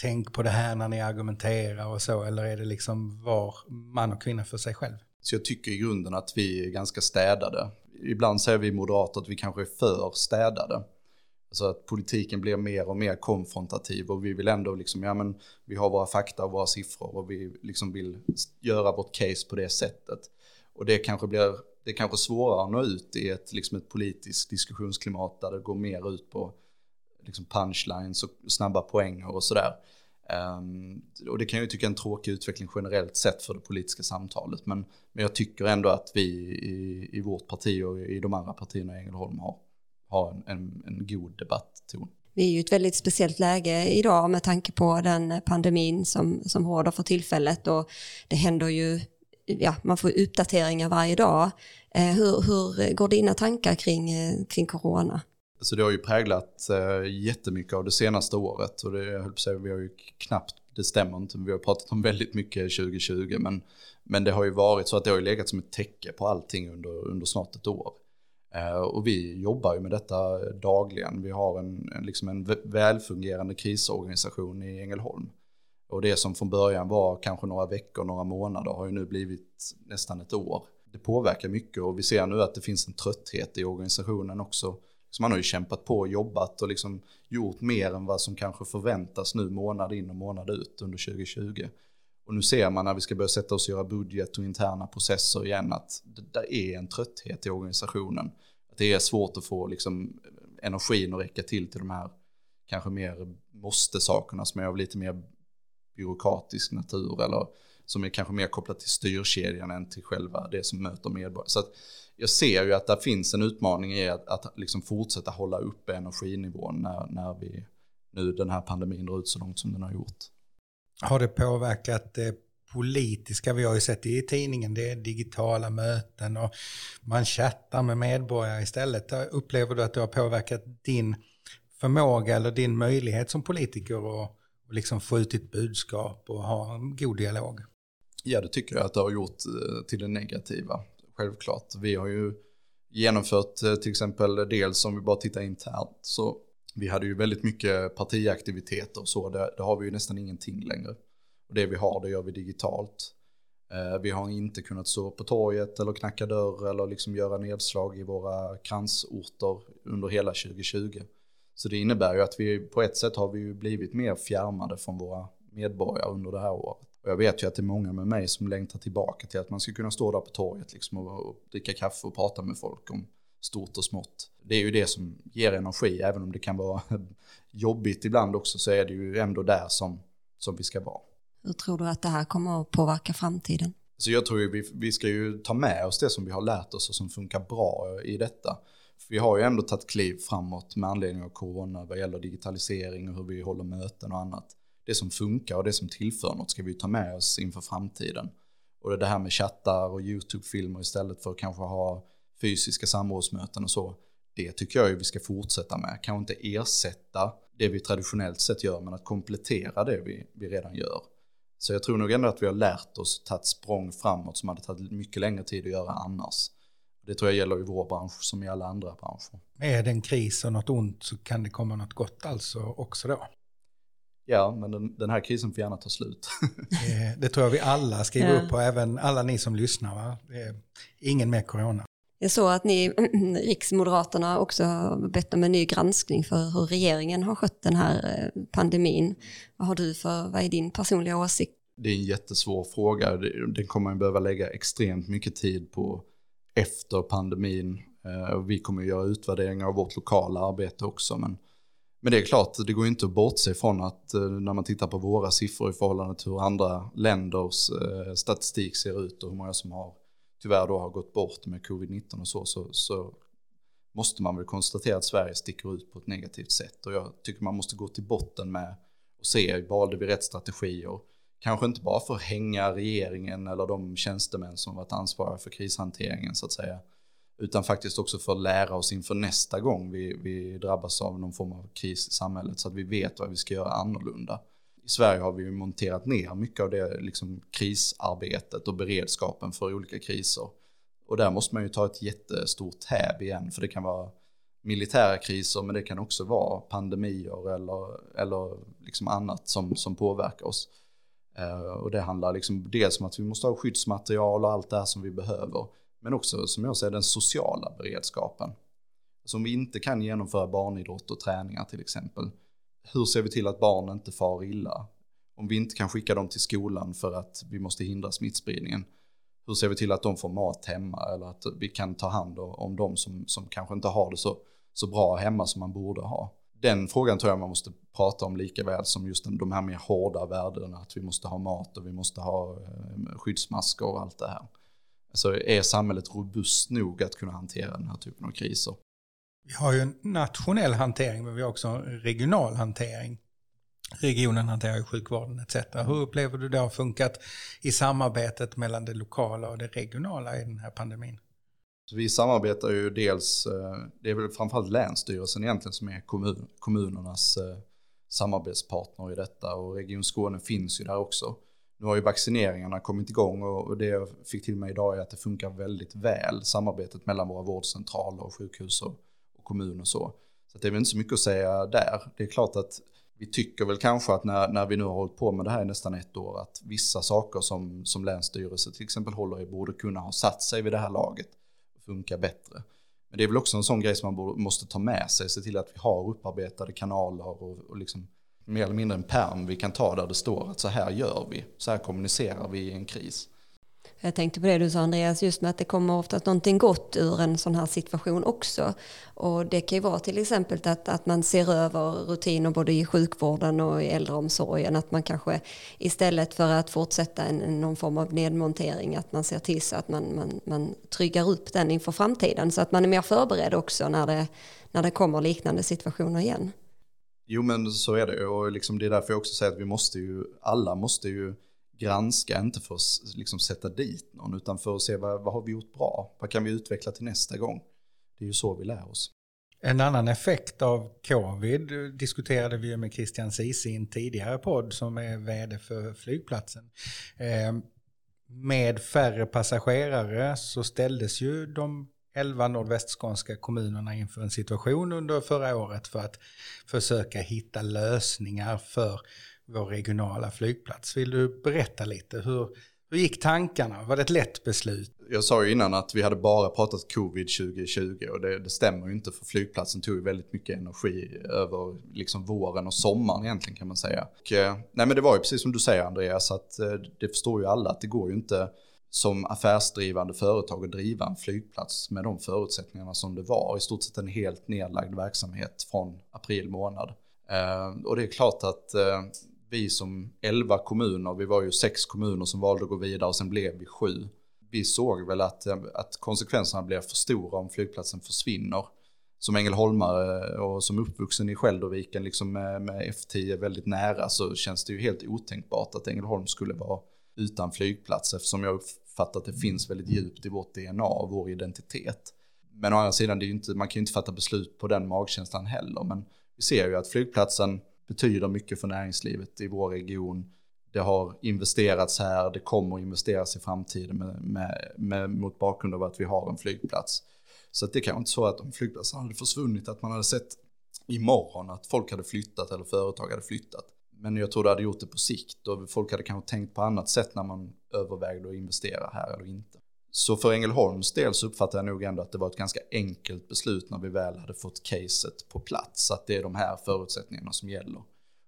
tänk på det här när ni argumenterar och så, eller är det liksom var man och kvinna för sig själv? Så jag tycker i grunden att vi är ganska städade. Ibland säger vi moderater att vi kanske är för städade. Alltså att politiken blir mer och mer konfrontativ och vi vill ändå liksom, ja men vi har våra fakta och våra siffror och vi liksom vill göra vårt case på det sättet. Och det kanske blir, det är kanske svårare att nå ut i ett, liksom ett politiskt diskussionsklimat där det går mer ut på liksom punchlines och snabba poänger och sådär. Um, och det kan jag ju tycka är en tråkig utveckling generellt sett för det politiska samtalet. Men, men jag tycker ändå att vi i, i vårt parti och i de andra partierna i Ängelholm har, har en, en, en god debattton. Vi är ju ett väldigt speciellt läge idag med tanke på den pandemin som, som råder för tillfället och det händer ju, ja, man får uppdateringar varje dag. Eh, hur, hur går dina tankar kring, eh, kring corona? Så det har ju präglat eh, jättemycket av det senaste året och det jag höll på att säga, vi har ju knappt, det stämmer inte, vi har pratat om väldigt mycket 2020 men, men det har ju varit så att det har ju legat som ett täcke på allting under, under snart ett år. Eh, och vi jobbar ju med detta dagligen. Vi har en, en, liksom en välfungerande krisorganisation i Ängelholm. Och det som från början var kanske några veckor, några månader har ju nu blivit nästan ett år. Det påverkar mycket och vi ser nu att det finns en trötthet i organisationen också så man har ju kämpat på och jobbat och liksom gjort mer än vad som kanske förväntas nu månad in och månad ut under 2020. Och nu ser man när vi ska börja sätta oss och göra budget och interna processer igen att det där är en trötthet i organisationen. Det är svårt att få liksom eh, energin att räcka till till de här kanske mer måste-sakerna som är av lite mer byråkratisk natur eller som är kanske mer kopplat till styrkedjan än till själva det som möter medborgarna. Så att jag ser ju att det finns en utmaning i att, att liksom fortsätta hålla uppe energinivån när, när vi nu den här pandemin drar ut så långt som den har gjort. Har det påverkat eh, politiska? Vi har ju sett det i tidningen, det är digitala möten och man chattar med medborgare istället. Upplever du att det har påverkat din förmåga eller din möjlighet som politiker att liksom få ut ditt budskap och ha en god dialog? Ja, det tycker jag att det har gjort eh, till det negativa självklart. Vi har ju genomfört eh, till exempel dels om vi bara tittar internt så vi hade ju väldigt mycket partiaktiviteter och så, det, det har vi ju nästan ingenting längre. Och det vi har det gör vi digitalt. Eh, vi har inte kunnat stå på torget eller knacka dörr eller liksom göra nedslag i våra kransorter under hela 2020. Så det innebär ju att vi på ett sätt har vi ju blivit mer fjärmade från våra medborgare under det här året. Och jag vet ju att det är många med mig som längtar tillbaka till att man ska kunna stå där på torget liksom och, och dricka kaffe och prata med folk om stort och smått. Det är ju det som ger energi, även om det kan vara jobbigt ibland också så är det ju ändå där som, som vi ska vara. Hur tror du att det här kommer att påverka framtiden? Så jag tror ju vi, vi ska ju ta med oss det som vi har lärt oss och som funkar bra i detta. För vi har ju ändå tagit kliv framåt med anledning av corona vad gäller digitalisering och hur vi håller möten och annat det som funkar och det som tillför något ska vi ta med oss inför framtiden. Och det här med chattar och YouTube-filmer istället för att kanske ha fysiska samrådsmöten och så. Det tycker jag ju vi ska fortsätta med. Kanske inte ersätta det vi traditionellt sett gör, men att komplettera det vi, vi redan gör. Så jag tror nog ändå att vi har lärt oss tagit språng framåt som hade tagit mycket längre tid att göra annars. Det tror jag gäller i vår bransch som i alla andra branscher. Är det en kris och något ont så kan det komma något gott alltså också då? ja, men den, den här krisen får gärna ta slut. Det, tror jag vi alla skriver Ja. upp på, även alla ni som lyssnar. Va? Det är ingen mer corona. Jag såg att ni, Riksmoderaterna, också har bett om en ny granskning för hur regeringen har skött den här eh, pandemin. Vad har du för, vad är din personliga åsikt? det är en jättesvår fråga. Den kommer man behöva lägga extremt mycket tid på efter pandemin. Eh, vi kommer att göra utvärderingar av vårt lokala arbete också. Men, men det är klart, det går inte att bortse från att eh, när man tittar på våra siffror i förhållande till hur andra länders statistik ser ut och hur många som har tyvärr då har gått bort med covid-19 och så, så, så måste man väl konstatera att Sverige sticker ut på ett negativt sätt. Och jag tycker man måste gå till botten med och se, valde vi rätt strategier? Kanske inte bara för att hänga regeringen eller de tjänstemän som varit ansvariga för krishanteringen så att säga. Utan faktiskt också för att lära oss inför nästa gång vi, vi drabbas av någon form av kris i samhället så att vi vet vad vi ska göra annorlunda. I Sverige har vi ju monterat ner mycket av det liksom, krisarbetet och beredskapen för olika kriser. Och där måste man ju ta ett jättestort häv igen för det kan vara militära kriser men det kan också vara pandemier eller, eller liksom annat som, som påverkar oss. Eh, och det handlar liksom dels om att vi måste ha skyddsmaterial och allt det här som vi behöver. Men också som jag säger den sociala beredskapen. Så om vi inte kan genomföra barnidrott och träningar till exempel. Hur ser vi till att barn inte far illa? Om vi inte kan skicka dem till skolan för att vi måste hindra smittspridningen. Hur ser vi till att de får mat hemma eller att vi kan ta hand om de som, som kanske inte har det så, så bra hemma som man borde ha? Den frågan tror jag man måste prata om lika väl som just de här mer hårda värdena. Att vi måste ha mat och vi måste ha eh, skyddsmasker och allt det här. Så är samhället robust nog att kunna hantera den här typen av kriser? Vi har ju en nationell hantering men vi har också en regional hantering. Regionen hanterar ju sjukvården etc. Hur upplever du det har funkat i samarbetet mellan det lokala och det regionala i den här pandemin? Vi samarbetar ju dels, eh, det är väl framförallt Länsstyrelsen egentligen som är kommun, kommunernas eh, samarbetspartner i detta och Region Skåne finns ju där också. Nu har ju vaccineringarna kommit igång och det jag fick till mig idag är att det funkar väldigt väl, samarbetet mellan våra vårdcentraler och sjukhus och kommun och så. Så det är väl inte så mycket att säga där. Det är klart att vi tycker väl kanske att när, när vi nu har hållit på med det här i nästan ett år att vissa saker som, som Länsstyrelsen till exempel håller i borde kunna ha satt sig vid det här laget och funka bättre. Men det är väl också en sån grej som man borde, måste ta med sig, se till att vi har upparbetade kanaler och, och liksom mer eller mindre en perm vi kan ta där det står att så här gör vi, så här kommunicerar vi i en kris. Jag tänkte på det du sa Andreas, just med att det kommer oftast någonting gott ur en sån här situation också. Och det kan ju vara till exempel att, att man ser över rutiner både i sjukvården och i äldreomsorgen. Att man kanske istället för att fortsätta en, en, någon form av nedmontering, att man ser till så att man, man, man tryggar upp den inför framtiden. Så att man är mer förberedd också när det, när det kommer liknande situationer igen. Jo men så är det och liksom det är därför jag också säger att vi måste ju, alla måste ju granska, inte för att liksom sätta dit någon, utan för att se vad, vad har vi gjort bra? Vad kan vi utveckla till nästa gång? Det är ju så vi lär oss. En annan effekt av covid diskuterade vi med Christian Sisi i en tidigare podd som är vd för flygplatsen. Eh, med färre passagerare så ställdes ju de 11 nordvästskånska kommunerna inför en situation under förra året för att försöka hitta lösningar för vår regionala flygplats. Vill du berätta lite? Hur, hur gick tankarna? Var det ett lätt beslut? Jag sa ju innan att vi hade bara pratat covid 2020 och det, det stämmer ju inte för flygplatsen tog ju väldigt mycket energi över liksom våren och sommaren egentligen kan man säga. Och, eh, nej men det var ju precis som du säger Andreas att eh, det förstår ju alla att det går ju inte som affärsdrivande företag att driva en flygplats med de förutsättningarna som det var. I stort sett en helt nedlagd verksamhet från april månad. Eh, och det är klart att vi som 11 kommuner, vi var ju sex kommuner som valde att gå vidare och sen blev vi sju. Vi såg väl att, att konsekvenserna blev för stora om flygplatsen försvinner. Som ängelholmare eh, och som uppvuxen i Skälderviken liksom med, med F10 väldigt nära så känns det ju helt otänkbart att Ängelholm skulle vara utan flygplats eftersom jag uppfattar att det finns väldigt djupt i vårt DNA och vår identitet. Men å andra sidan, det är ju inte, man kan ju inte fatta beslut på den magkänslan heller. Men vi ser ju att flygplatsen betyder mycket för näringslivet i vår region. Det har investerats här, det kommer att investeras i framtiden med, med, med, mot bakgrund av att vi har en flygplats. Så det kanske inte så att om flygplatsen hade försvunnit att man hade sett imorgon att folk hade flyttat eller företag hade flyttat. Men jag tror det hade gjort det på sikt och folk hade kanske tänkt på annat sätt när man övervägde att investera här eller inte. Så för Ängelholms del så uppfattar jag nog ändå att det var ett ganska enkelt beslut när vi väl hade fått caset på plats. Att det är de här förutsättningarna som gäller.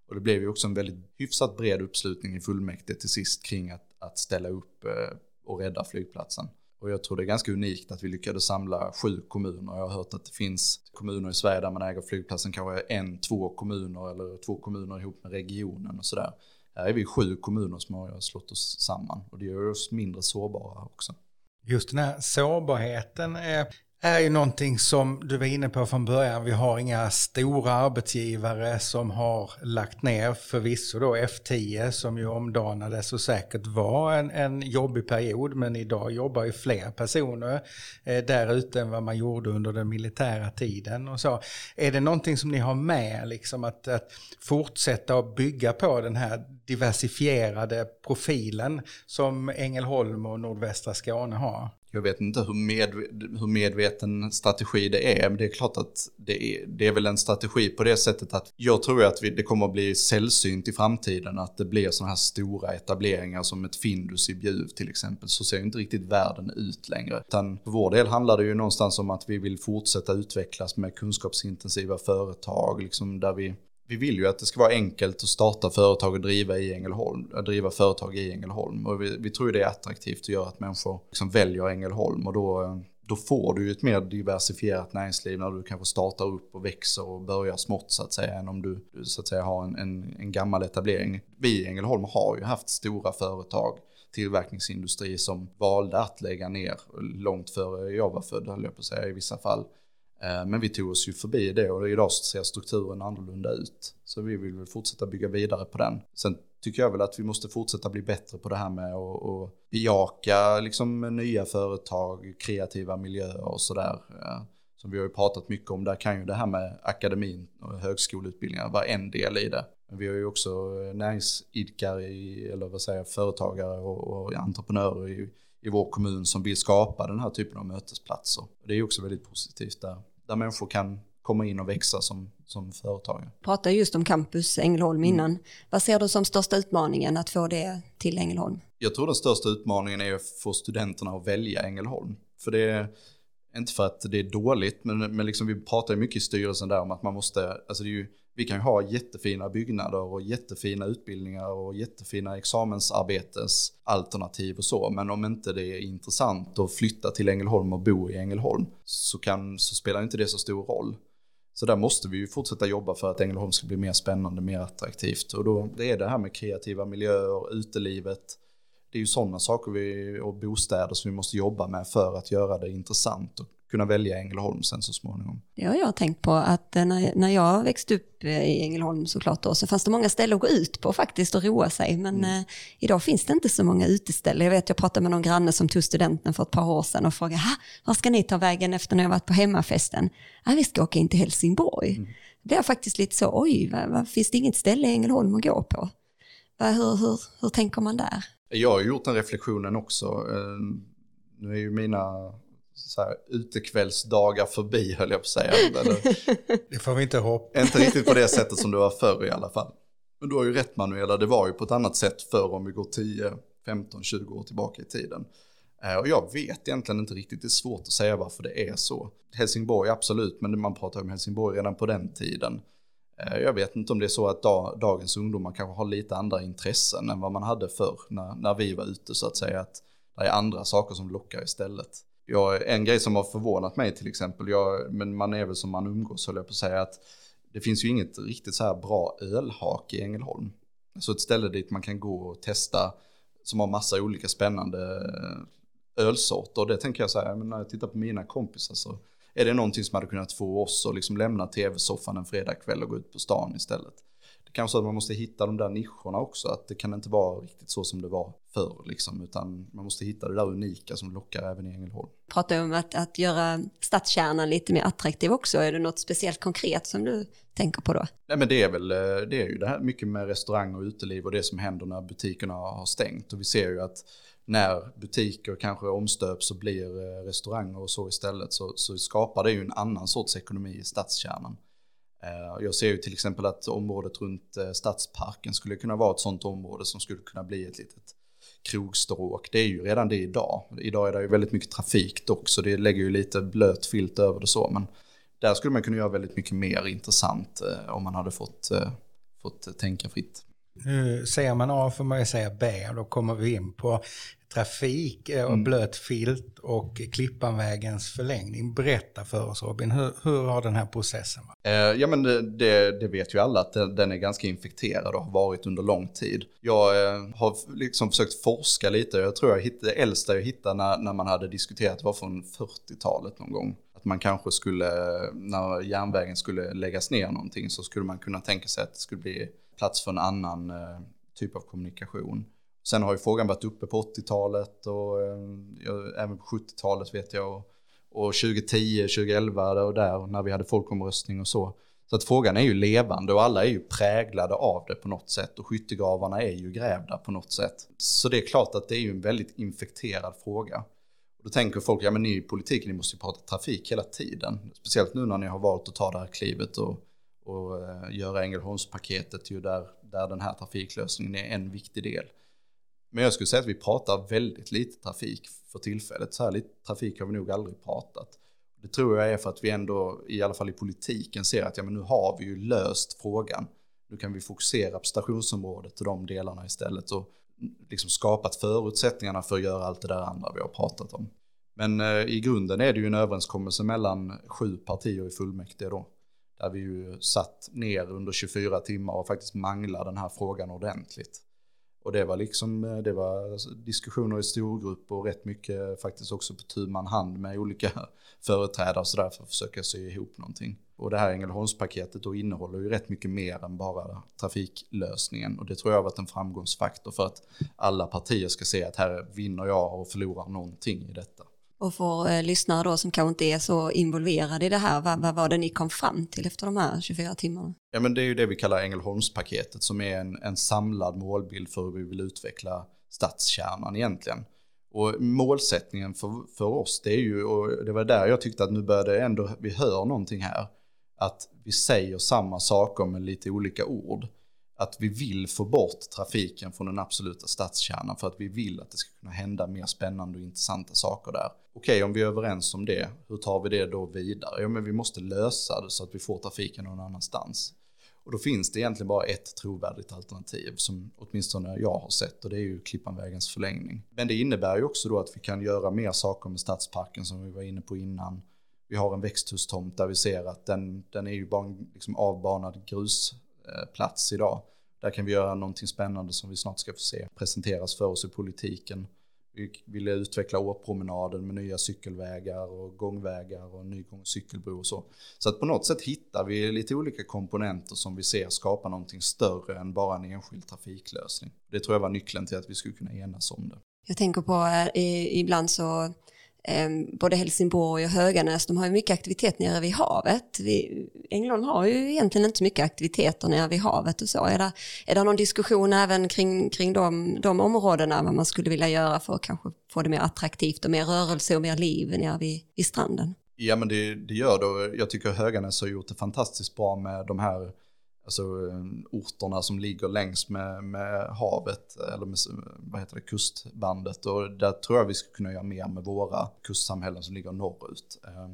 Och det blev ju också en väldigt hyfsat bred uppslutning i fullmäktige till sist kring att, att ställa upp eh, och rädda flygplatsen. Och jag tror det är ganska unikt att vi lyckades samla sju kommuner. Jag har hört att det finns kommuner i Sverige där man äger flygplatsen kanske en, två kommuner eller två kommuner ihop med regionen och sådär. Här är vi sju kommuner som har slått oss samman och det gör oss mindre sårbara också. Just den här sårbarheten är är ju någonting som du var inne på från början. Vi har inga stora arbetsgivare som har lagt ner, förvisso då F10 som ju omdanades och säkert var en, en jobbig period, men idag jobbar ju fler personer eh, där ute än vad man gjorde under den militära tiden och så. Är det någonting som ni har med, liksom att, att fortsätta att bygga på den här diversifierade profilen som Ängelholm och nordvästra Skåne har? Jag vet inte hur, med, hur medveten strategi det är, men det är klart att det är, det är väl en strategi på det sättet att jag tror att vi, det kommer att bli sällsynt i framtiden att det blir sådana här stora etableringar som ett Findus i Bjuv till exempel. Så ser ju inte riktigt världen ut längre. Utan för vår del handlar det ju någonstans om att vi vill fortsätta utvecklas med kunskapsintensiva företag, liksom där vi vi vill ju att det ska vara enkelt att starta företag och driva i Ängelholm, att driva företag i Ängelholm. Och vi, vi tror det är attraktivt att göra att människor liksom väljer Ängelholm och då, då får du ju ett mer diversifierat näringsliv när du kanske startar upp och växer och börjar smått så att säga än om du så att säga har en, en, en gammal etablering. Vi i Ängelholm har ju haft stora företag tillverkningsindustri som valde att lägga ner långt före jag var född, höll jag på att säga, i vissa fall. Eh, men vi tog oss ju förbi det och idag ser strukturen annorlunda ut. Så vi vill väl fortsätta bygga vidare på den. Sen tycker jag väl att vi måste fortsätta bli bättre på det här med att bejaka liksom nya företag, kreativa miljöer och sådär. Eh, som vi har ju pratat mycket om, där kan ju det här med akademin och högskoleutbildningar vara en del i det. Men vi har ju också eh, näringsidkare, näringsidkare, eller vad säger företagare och, och entreprenörer i, i vår kommun som vill skapa den här typen av mötesplatser. Det är också väldigt positivt där, där människor kan komma in och växa som, som företagare. Pratade just om campus Ängelholm mm. innan. Mm. Vad ser du som största utmaningen att få det till Ängelholm? Jag tror den största utmaningen är att få studenterna att välja Ängelholm. För det är inte för att det är dåligt, men, men liksom vi pratar mycket i styrelsen där om att man måste, alltså det är ju vi kan ju ha jättefina byggnader och jättefina utbildningar och jättefina examensarbetesalternativ och så. Men om inte det är intressant att flytta till Ängelholm och bo i Ängelholm så, kan, så spelar inte det så stor roll. Så där måste vi ju fortsätta jobba för att Ängelholm ska bli mer spännande, mer attraktivt. Och då det är det här med kreativa miljöer, utelivet. Det är ju sådana saker vi, och bostäder som vi måste jobba med för att göra det intressant och kunna välja Ängelholm sen så småningom. Har jag tänkt på att eh, när, när jag växte upp eh, i Ängelholm såklart då, så fanns det många ställen att gå ut på faktiskt och roa sig. Men mm. eh, idag finns det inte så många uteställen. Jag vet jag pratade med någon granne som tog studenten för ett par år sedan och frågade, var ska ni ta vägen efter när jag varit på hemmafesten? Ja, vi ska åka in till Helsingborg. Mm. Det är faktiskt lite så, oj, va, va, finns det inget ställe i Ängelholm att gå på? Va, hur, hur, hur tänker man där? Jag har gjort den reflektionen också. Eh, nu är ju mina så här, utekvällsdagar förbi höll jag på att säga. Det får vi inte hoppas. Inte riktigt på det sättet som det var förr i alla fall. Men du har ju rätt Manuela, det var ju på ett annat sätt förr om vi går 10, 15, 20 år tillbaka i tiden. Eh, och jag vet egentligen inte riktigt, det är svårt att säga varför det är så. Helsingborg absolut, men man pratar om Helsingborg redan på den tiden. Eh, jag vet inte om det är så att dagens ungdomar kanske har lite andra intressen än vad man hade förr när, när vi var ute så att säga. Att det är andra saker som lockar istället jag, en grej som har förvånat mig till exempel, jag, men man är väl som man umgås höll jag på att säga, att det finns ju inget riktigt så här bra ölhak i Ängelholm. Så ett ställe dit man kan gå och testa som har massa olika spännande eh, ölsorter. Och det tänker jag så här, när jag tittar på mina kompisar så är det någonting som hade kunnat få oss att liksom lämna tv-soffan en fredagkväll och gå ut på stan istället det kanske så att man måste hitta de där nischerna också. Att det kan inte vara riktigt så som det var förr liksom. Utan man måste hitta det där unika som lockar även i Ängelholm. Pratar om att, att göra stadskärnan lite mer attraktiv också. Är det något speciellt konkret som du tänker på då? Nej men det är väl, eh, det är ju det här mycket med restaurang och uteliv och det som händer när butikerna har stängt. Och vi ser ju att när butiker kanske omstöps och blir eh, restauranger och så istället så, så skapar det ju en annan sorts ekonomi i stadskärnan. Eh, jag ser ju till exempel att området runt eh, Stadsparken skulle kunna vara ett sånt område som skulle kunna bli ett litet krogstråk. Det är ju redan det idag. Idag är det ju väldigt mycket trafik dock, så det lägger ju lite blöt filt över det så. Men där skulle man kunna göra väldigt mycket mer intressant eh, om man hade fått, fått tänka fritt. Nu säger man A får man ju säga B och då kommer vi in på trafik och mm. blöt filt och Klippanvägens förlängning. Berätta för oss Robin, hur, hur har den här processen varit? Eh, ja men det, det, vet ju alla att den är ganska infekterad och har varit under lång tid. Jag eh, har liksom försökt forska lite, jag tror jag hittade, det äldsta jag hittade när, när man hade diskuterat var från 40-talet någon gång. Att man kanske skulle, när järnvägen skulle läggas ner någonting så skulle man kunna tänka sig att det skulle bli plats för en annan eh, typ av kommunikation. Sen har ju frågan varit uppe på 80-talet och eh, även på 70-talet vet jag. Och, och 2010, 2011 och där när vi hade folkomröstning och så. Så att frågan är ju levande och alla är ju präglade av det på något sätt och skyttegravarna är ju grävda på något sätt. Så det är klart att det är ju en väldigt infekterad fråga. Och då tänker folk, ja men ni i politiken, ni måste ju prata trafik hela tiden. Speciellt nu när ni har valt att ta det här klivet och, och eh, göra Ängelholmspaketet ju där, där den här trafiklösningen är en viktig del. Men jag skulle säga att vi pratar väldigt lite trafik för tillfället. Så här lite trafik har vi nog aldrig pratat. Det tror jag är för att vi ändå, i alla fall i politiken, ser att ja, men nu har vi ju löst frågan. Nu kan vi fokusera på stationsområdet och de delarna istället och liksom skapat förutsättningarna för att göra allt det där andra vi har pratat om. Men eh, i grunden är det ju en överenskommelse mellan sju partier i fullmäktige då. Där vi ju satt ner under 24 timmar och faktiskt manglade den här frågan ordentligt. Och det var liksom, eh, det var diskussioner i storgrupp och rätt mycket faktiskt också på tu man hand med olika företrädare och sådär för att försöka sy ihop någonting. Och det här Ängelholmspaketet då innehåller ju rätt mycket mer än bara trafiklösningen. Och det tror jag har varit en framgångsfaktor för att alla partier ska se att här vinner jag och förlorar någonting i detta. Och för eh, lyssnare då som kanske inte är så involverade i det här, vad, vad, var det ni kom fram till efter de här 24 timmarna? Ja men det är ju det vi kallar Ängelholmspaketet som är en, en samlad målbild för hur vi vill utveckla stadskärnan egentligen. Och målsättningen för, för oss, det är ju, och det var där jag tyckte att nu började ändå, vi hör någonting här, att vi säger samma saker med lite olika ord att vi vill få bort trafiken från den absoluta stadskärnan för att vi vill att det ska kunna hända mer spännande och intressanta saker där. Okej, om vi är överens om det, hur tar vi det då vidare? Ja, men vi måste lösa det så att vi får trafiken någon annanstans. Och då finns det egentligen bara ett trovärdigt alternativ som åtminstone jag har sett och det är ju Klippanvägens förlängning. Men det innebär ju också då att vi kan göra mer saker med stadsparken som vi var inne på innan. Vi har en växthustomt där vi ser att den, den är ju bara en liksom avbanad grus Eh, plats idag. Där kan vi göra någonting spännande som vi snart ska få se presenteras för oss i politiken. Vi vill utveckla årpromenaden med nya cykelvägar och gångvägar och ny gång och cykelbro och så. Så att på något sätt hittar vi lite olika komponenter som vi ser skapar någonting större än bara en enskild trafiklösning. Det tror jag var nyckeln till att vi skulle kunna enas om det. Jag tänker på, eh, ibland så Ehm, både Helsingborg och Höganäs, de har ju mycket aktivitet nere vid havet. Vi, Ängelholm har ju egentligen inte så mycket aktiviteter nere vid havet och så. Är det, är det någon diskussion även kring, kring de, de områdena, vad man skulle vilja göra för att kanske få det mer attraktivt och mer rörelse och mer liv nere vid, vid stranden? Ja men det, det gör det jag tycker Höganäs har gjort det fantastiskt bra med de här alltså, eh, orterna som ligger längs med, med havet, eller med vad heter det, kustbandet. Och där tror jag vi skulle kunna göra mer med våra kustsamhällen som ligger norrut. Eh,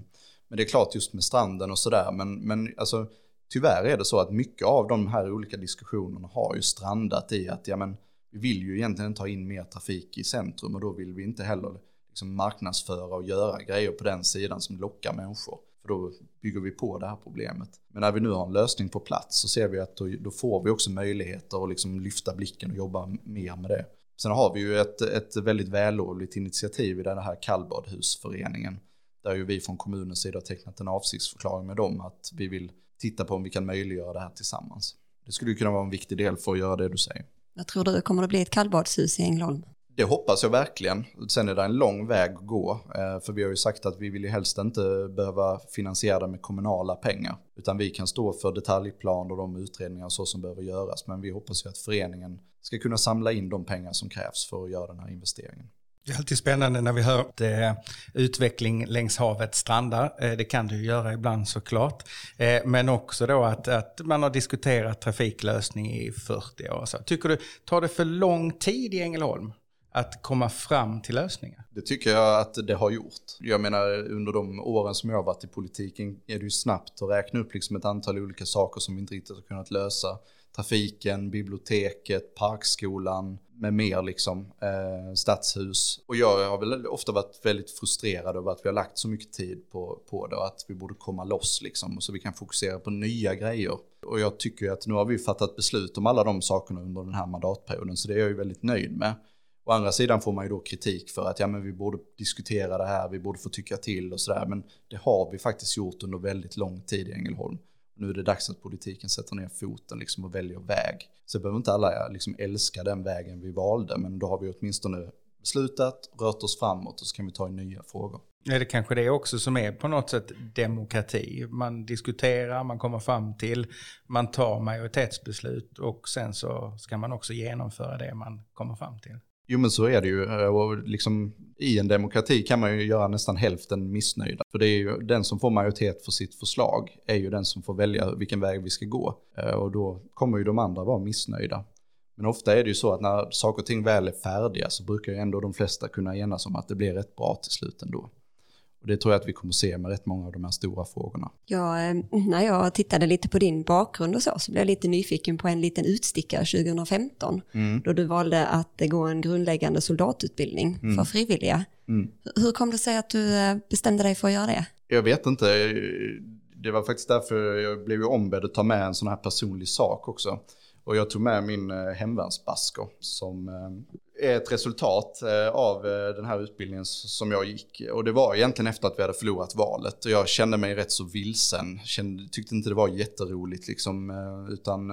men det är klart just med stranden och sådär, men, men alltså, tyvärr är det så att mycket av de här olika diskussionerna har ju strandat i att ja, men, vi vill ju egentligen ta in mer trafik i centrum och då vill vi inte heller liksom marknadsföra och göra grejer på den sidan som lockar människor. För då bygger vi på det här problemet. Men när vi nu har en lösning på plats så ser vi att då, då får vi också möjligheter att liksom lyfta blicken och jobba mer med det. Sen har vi ju ett, ett väldigt vällovligt initiativ i den här kallbadhusföreningen. Där ju vi från kommunens sida har tecknat en avsiktsförklaring med dem att vi vill titta på om vi kan möjliggöra det här tillsammans. Det skulle kunna vara en viktig del för att göra det du säger. Vad tror du, kommer det bli ett kallbadshus i Ängelholm? Det hoppas jag verkligen. Sen är det en lång väg att gå. Eh, för vi har ju sagt att vi vill ju helst inte behöva finansiera det med kommunala pengar. Utan vi kan stå för detaljplan och de utredningar och så som behöver göras. Men vi hoppas ju att föreningen ska kunna samla in de pengar som krävs för att göra den här investeringen. Det är alltid spännande när vi hör att eh, utveckling längs havet strandar. Eh, det kan det ju göra ibland såklart. Eh, men också då att, att man har diskuterat trafiklösning i 40 år. Så tycker du, tar det för lång tid i Ängelholm att komma fram till lösningar? Det tycker jag att det har gjort. Jag menar under de åren som jag har varit i politiken är det ju snabbt att räkna upp liksom ett antal olika saker som vi inte riktigt har kunnat lösa trafiken, biblioteket, parkskolan med mer liksom, eh, stadshus. Och jag har väl ofta varit väldigt frustrerad över att vi har lagt så mycket tid på, på det och att vi borde komma loss liksom så vi kan fokusera på nya grejer. Och jag tycker att nu har vi fattat beslut om alla de sakerna under den här mandatperioden så det är jag ju väldigt nöjd med. Å andra sidan får man ju då kritik för att ja, men vi borde diskutera det här, vi borde få tycka till och sådär. Men det har vi faktiskt gjort under väldigt lång tid i Ängelholm. Nu är det dags att politiken sätter ner foten liksom och väljer väg. Så behöver inte alla liksom älska den vägen vi valde, men då har vi åtminstone beslutat, rört oss framåt och så kan vi ta i nya frågor. Är det kanske det också som är på något sätt demokrati? Man diskuterar, man kommer fram till, man tar majoritetsbeslut och sen så ska man också genomföra det man kommer fram till. Jo men så är det ju. Eh, och liksom, I en demokrati kan man ju göra nästan hälften missnöjda. För det är ju den som får majoritet för sitt förslag är ju den som får välja vilken väg vi ska gå. Eh, och då kommer ju de andra vara missnöjda. Men ofta är det ju så att när saker och ting väl är färdiga så brukar ju ändå de flesta kunna enas om att det blir rätt bra till slut ändå. Och det tror jag att vi kommer se med rätt många av de här stora frågorna. Ja, eh, när jag tittade lite på din bakgrund och så, så blev jag lite nyfiken på en liten utstickare 2015. Mm. Då du valde att gå en grundläggande soldatutbildning mm. för frivilliga. Mm. Hur kom det sig att du eh, bestämde dig för att göra det? Jag vet inte. Det var faktiskt därför jag blev ombedd att ta med en sån här personlig sak också. Och jag tog med min eh, hemvärnsbasker som eh, är ett resultat eh, av den här utbildningen som jag gick. Och det var egentligen efter att vi hade förlorat valet. Och jag kände mig rätt så vilsen. Kände, tyckte inte det var jätteroligt liksom. Utan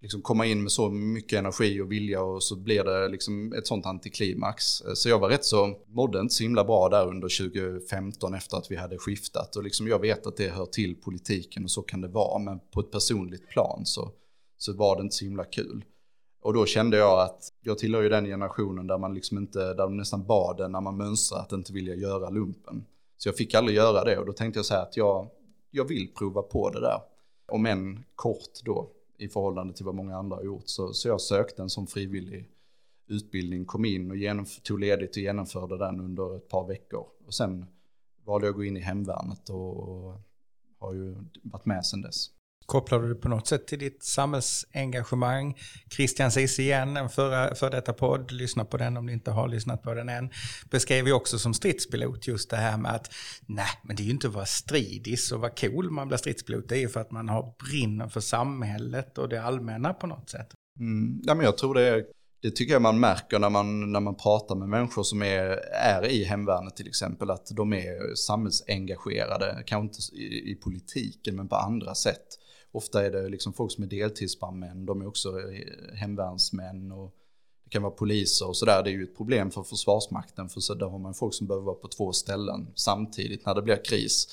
liksom komma in med så mycket energi och vilja och så blir det liksom ett sånt antiklimax. Så jag var rätt så, mådde inte så himla bra där under 2015 efter att vi hade skiftat. Och liksom jag vet att det hör till politiken och så kan det vara. Men på ett personligt plan så, så var det inte så himla kul. Och då kände jag att jag tillhör ju den generationen där man liksom inte, där de nästan bad en när man mönstrar att inte vilja göra lumpen. Så jag fick aldrig göra det och då tänkte jag så här att jag, jag vill prova på det där. Om än kort då i förhållande till vad många andra har gjort. Så, så jag sökte en sån frivillig utbildning, kom in och genomf- tog ledigt och genomförde den under ett par veckor. Och sen valde jag att gå in i hemvärnet och, och har ju varit med sedan dess. Kopplar du det på något sätt till ditt samhällsengagemang? Christian Sis igen, en förra, för detta podd, lyssna på den om ni inte har lyssnat på den än, beskrev ju också som stridspilot just det här med att nej, men det är ju inte att vara stridis och vara cool man blir stridspilot, det är ju för att man har brinner för samhället och det allmänna på något sätt. Mm, ja, men jag tror det är det tycker jag man märker när man, när man pratar med människor som är, är i hemvärnet till exempel, att de är samhällsengagerade, kanske inte i, i politiken men på andra sätt. Ofta är det liksom folk som är deltidsbrandmän, de är också eh, hemvärnsmän och det kan vara poliser och sådär. Det är ju ett problem för Försvarsmakten för så där har man folk som behöver vara på två ställen samtidigt när det blir kris.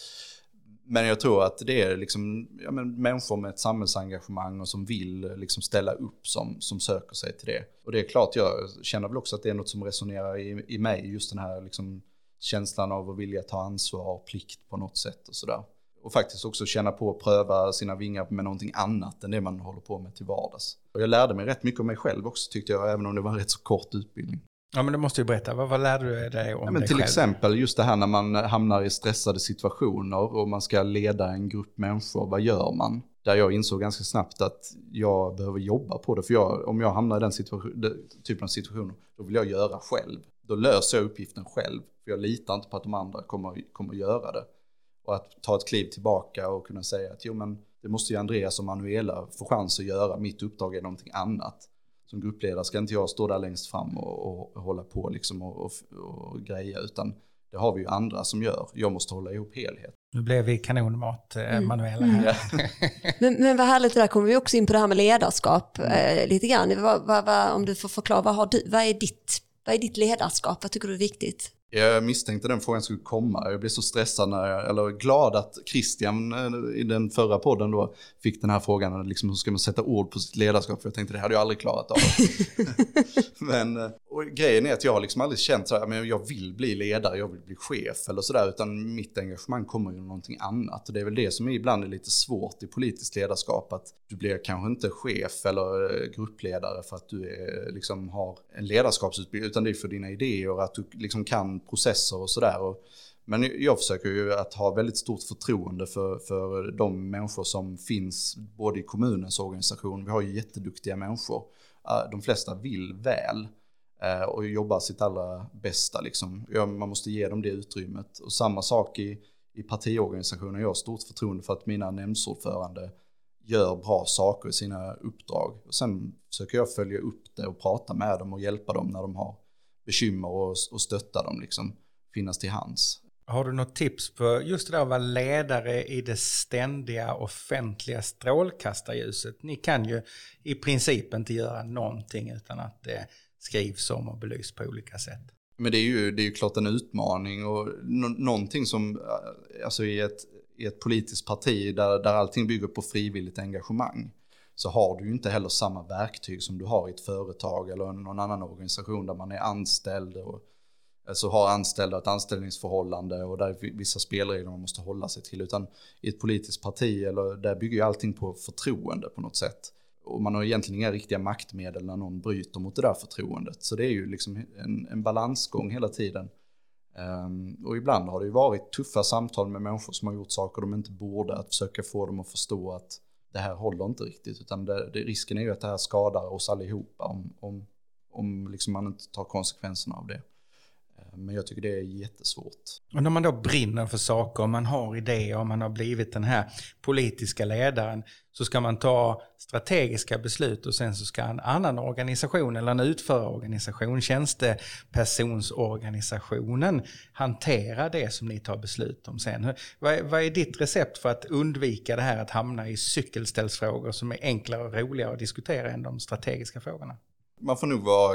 Men jag tror att det är liksom, ja, men människor med ett samhällsengagemang och som vill eh, liksom ställa upp som, som söker sig till det. Och det är klart, jag känner väl också att det är något som resonerar i, i mig, just den här liksom känslan av att vilja ta ansvar och plikt på något sätt och sådär och faktiskt också känna på att pröva sina vingar med någonting annat än det man håller på med till vardags. Och jag lärde mig rätt mycket om mig själv också tyckte jag, även om det var en rätt så kort utbildning. Ja men du måste ju berätta, vad, vad lärde du dig om ja, men dig Till själv? exempel just det här när man hamnar i stressade situationer och man ska leda en grupp människor, vad gör man? Där jag insåg ganska snabbt att jag behöver jobba på det. För jag, om jag hamnar i den, den typen av situationer, då vill jag göra själv. Då löser jag uppgiften själv. För jag litar inte på att de andra kommer, kommer göra det. Och att ta ett kliv tillbaka och kunna säga att jo men det måste ju Andreas och Manuela få chans att göra. Mitt uppdrag är någonting annat. Som gruppledare ska inte jag stå där längst fram och, och, och hålla på liksom och, och, och greja utan det har vi ju andra som gör. Jag måste hålla ihop helhet. Nu blev vi kanonmat, eh, mm. Manuela. Här. Mm. men, men vad härligt, där kommer vi också in på det här med ledarskap mm. eh, lite grann. Vad, vad, vad, om du får förklara, vad, har du, vad, är ditt, vad är ditt ledarskap? Vad tycker du är viktigt? Jag misstänkte den frågan skulle komma. Jag blev så stressad, när jag, eller glad att Christian eh, i den förra podden då fick den här frågan, liksom, hur ska man sätta ord på sitt ledarskap? För jag tänkte det hade jag aldrig klarat av. Men, eh, grejen är att jag har liksom aldrig känt så här, men jag vill bli ledare, jag vill bli chef eller sådär, utan mitt engagemang kommer ju någonting annat. Och det är väl det som ibland är lite svårt i politiskt ledarskap, att du blir kanske inte chef eller eh, gruppledare för att du är, liksom har en ledarskapsutbildning, utan det är för dina idéer, att du liksom kan processer och sådär. Men jag försöker ju att ha väldigt stort förtroende för, för de människor som finns både i kommunens organisation, vi har ju jätteduktiga människor, de flesta vill väl. Eh, och jobbar sitt allra bästa. Liksom. Man måste ge dem det utrymmet. Och samma sak i, i partiorganisationen. Jag har stort förtroende för att mina nämndsordförande gör bra saker i sina uppdrag. Och sen försöker jag följa upp det och prata med dem och hjälpa dem när de har bekymmer och, och stötta dem, liksom, finnas till hands. Har du något tips på just det där att vara ledare i det ständiga offentliga strålkastarljuset? Ni kan ju i princip inte göra någonting utan att det skrivs om och belys på olika sätt. Men det är ju, det är ju klart en utmaning och någonting som, eh, alltså i ett, i ett politiskt parti där, där allting bygger på frivilligt engagemang så har du ju inte heller samma verktyg som du har i ett företag eller någon annan organisation där man är anställd och alltså har anställda ett anställningsförhållande och där är vissa spelregler man måste hålla sig till. Utan i ett politiskt parti, eller där bygger ju allting på förtroende på något sätt och man har egentligen inga riktiga maktmedel när någon bryter mot det där förtroendet. Så det är ju liksom en, en balansgång hela tiden. Um, och ibland har det ju varit tuffa samtal med människor som har gjort saker de inte borde, att försöka få dem att förstå att det här håller inte riktigt, utan det, det, risken är ju att det här skadar oss allihopa om, om, om liksom man inte tar konsekvenserna av det. Men jag tycker det är jättesvårt. Och när man då brinner för saker, och man har idéer man har blivit den här politiska ledaren, så ska man ta strategiska beslut och sen så ska en annan organisation eller en utförarorganisation, tjänstepersonsorganisationen, hantera det som ni tar beslut om sen. Vad är, vad är ditt recept för att undvika det här att hamna i cykelställsfrågor som är enklare och roligare att diskutera än de strategiska frågorna? Man får nog vara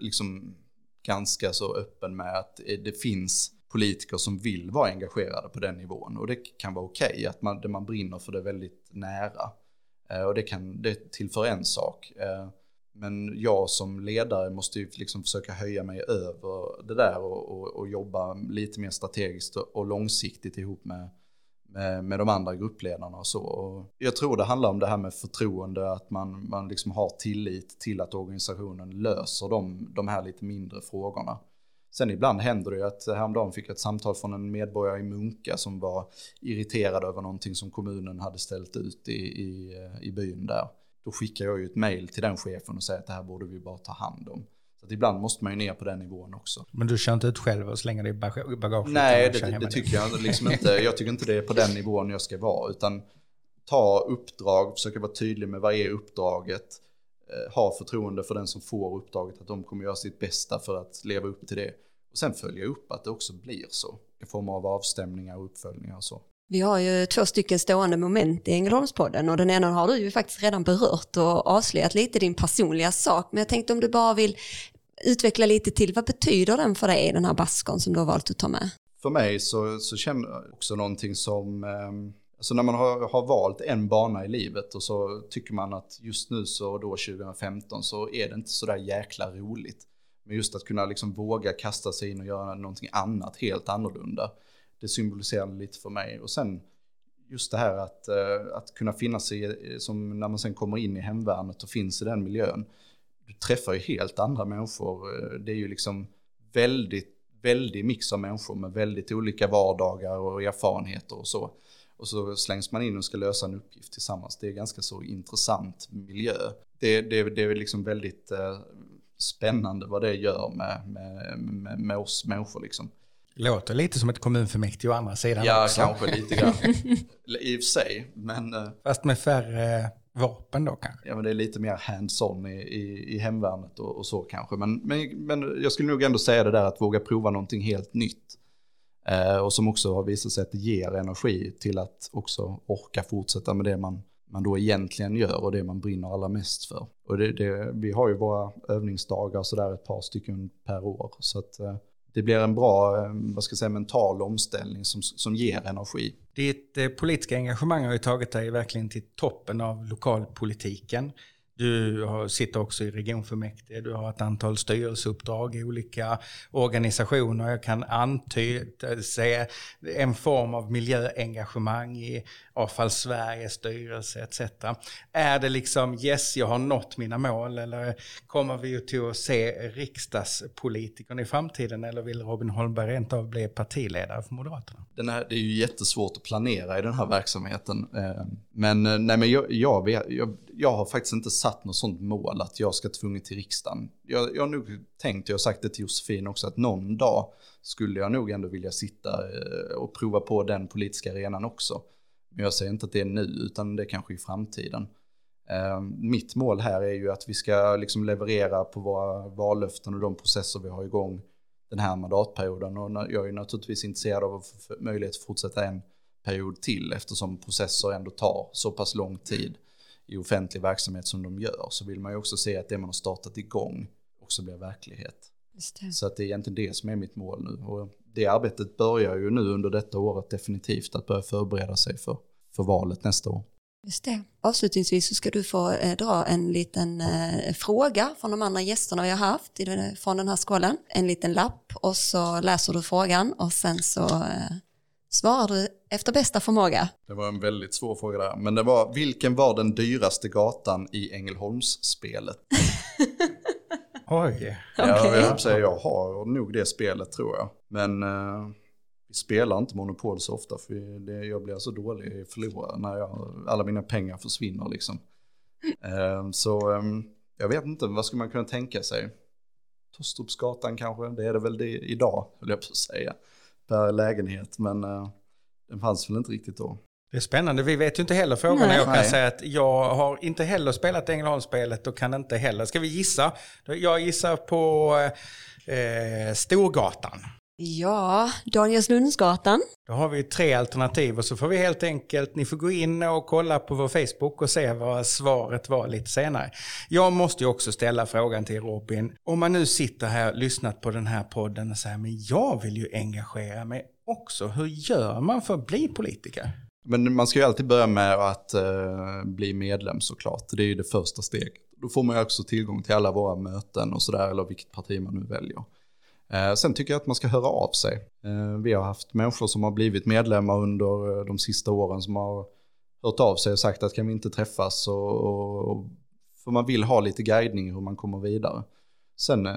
liksom ganska så öppen med att eh, det finns politiker som vill vara engagerade på den nivån. Och det kan vara okej okay, att man, det man brinner för det väldigt nära. Eh, och det, kan, det tillför en sak. Eh, men jag som ledare måste ju liksom försöka höja mig över det där och, och, och jobba lite mer strategiskt och långsiktigt ihop med med, med de andra gruppledarna och så. Och jag tror det handlar om det här med förtroende, att man, man liksom har tillit till att organisationen löser de, de här lite mindre frågorna. Sen ibland händer det ju att häromdagen fick jag ett samtal från en medborgare i Munka som var irriterad över någonting som kommunen hade ställt ut i, i, i byn där. Då skickar jag ju ett mail till den chefen och säger att det här borde vi bara ta hand om. Så ibland måste man ju ner på den nivån också. Men du kör inte ut själv och slänger det i bagaget? Nej, det, det, det tycker jag liksom inte. Jag tycker inte det är på den nivån jag ska vara. Utan ta uppdrag, försöka vara tydlig med vad är uppdraget. Eh, ha förtroende för den som får uppdraget, att de kommer göra sitt bästa för att leva upp till det. Och sen följa upp att det också blir så. I form av avstämningar och uppföljningar och så. Vi har ju två stycken stående moment i Ängelholmspodden och den ena har du ju faktiskt redan berört och avslöjat lite din personliga sak. Men jag tänkte om du bara vill utveckla lite till, vad betyder den för dig, den här baskon som du har valt att ta med? För mig så, så känner jag också någonting som, eh, alltså när man har, har valt en bana i livet och så tycker man att just nu så då 2015 så är det inte så där jäkla roligt. Men just att kunna liksom våga kasta sig in och göra någonting annat helt annorlunda. Det symboliserar lite för mig. Och sen just det här att, eh, att kunna finna sig, som när man sen kommer in i hemvärnet och finns i den miljön du träffar ju helt andra människor. Eh, det är ju liksom väldigt, väldigt mix av människor med väldigt olika vardagar och erfarenheter och så. Och så slängs man in och ska lösa en uppgift tillsammans. Det är ganska så intressant miljö. Det, det, det är liksom väldigt eh, spännande vad det gör med, med, med, med oss människor liksom. Låter lite som ett kommunfullmäktige å andra sidan Ja, också. kanske lite grann. I och för sig, men... Eh, Fast med färre vapen då kanske? Ja, men det är lite mer hands-on i, i, i hemvärnet och, och, så kanske. Men, men, men jag skulle nog ändå säga det där att våga prova någonting helt nytt. Eh, och som också har visat sig att det ger energi till att också orka fortsätta med det man, man då egentligen gör och det man brinner allra mest för. Och det, det, vi har ju våra övningsdagar sådär ett par stycken per år. Så att eh, det blir en bra, eh, vad ska jag säga, mental omställning som, som ger energi. Ditt eh, politiska engagemang har ju tagit dig verkligen till toppen av lokalpolitiken. Du har, sitter också i regionfullmäktige, du har ett antal styrelseuppdrag i olika organisationer. Jag kan antyda, se en form av miljöengagemang i Avfall Sveriges styrelse etc. Är det liksom yes, jag har nått mina mål eller kommer vi till att se riksdagspolitikern i framtiden eller vill Robin Holmberg rent av bli partiledare för Moderaterna? Den här, det är ju jättesvårt att planera i den här verksamheten. Eh, men, eh, nej, men jag, jag, jag, jag har faktiskt inte satt något sånt mål att jag ska tvunget till riksdagen. Jag, jag har nog tänkt, jag har sagt det till Josefin också, att någon dag skulle jag nog ändå vilja sitta eh, och prova på den politiska arenan också. Men jag säger inte att det är nu, utan det är kanske i framtiden. Eh, mitt mål här är ju att vi ska liksom leverera på våra vallöften och de processer vi har igång den här mandatperioden. Och jag är naturligtvis intresserad av att få möjlighet att fortsätta en period till eftersom processer ändå tar så pass lång tid i offentlig verksamhet som de gör så vill man ju också se att det man har startat igång också blir verklighet. Så att det är egentligen det som är mitt mål nu. Och det arbetet börjar ju nu under detta året definitivt att börja förbereda sig för, för valet nästa år. Just det. Avslutningsvis så ska du få eh, dra en liten eh, fråga från de andra gästerna vi har haft i det, från den här skålen. En liten lapp och så läser du frågan och sen så eh, svarar du efter bästa förmåga. Det var en väldigt svår fråga där. Men det var, vilken var den dyraste gatan i Ängelholmsspelet? Oj. Ja, okay. jag, säga, jag har nog det spelet tror jag. Men uh, vi spelar inte Monopol så ofta för det, jag blir så dålig i förlora när jag, alla mina pengar försvinner liksom. Uh, så um, jag vet inte, vad skulle man kunna tänka sig? Tosterupsgatan kanske, det är det väl det idag, höll jag på att säga per lägenhet. Men uh, den fanns väl inte riktigt då. Det är spännande. Vi vet ju inte heller frågorna. Nej. Jag kan Nej. säga att jag har inte heller spelat Ängelholmsspelet och kan inte heller. Ska vi gissa? Jag gissar på eh, Storgatan. Ja, Danielslundsgatan. Då har vi tre alternativ och så får vi helt enkelt, ni får gå in och kolla på vår Facebook och se vad svaret var lite senare. Jag måste ju också ställa frågan till Robin, om man nu sitter här och lyssnat på den här podden och säger, men jag vill ju engagera mig också. Hur gör man för att bli politiker? Men man ska ju alltid börja med att uh, bli medlem såklart. Det är ju det första steget. Då får man ju också tillgång till alla våra möten och sådär, eller vilket parti man nu väljer. Eh, sen tycker jag att man ska höra av sig. Eh, vi har haft människor som har blivit medlemmar under eh, de sista åren som har hört av sig och sagt att kan vi inte träffas och, och för man vill ha lite guidning hur man kommer vidare. Sen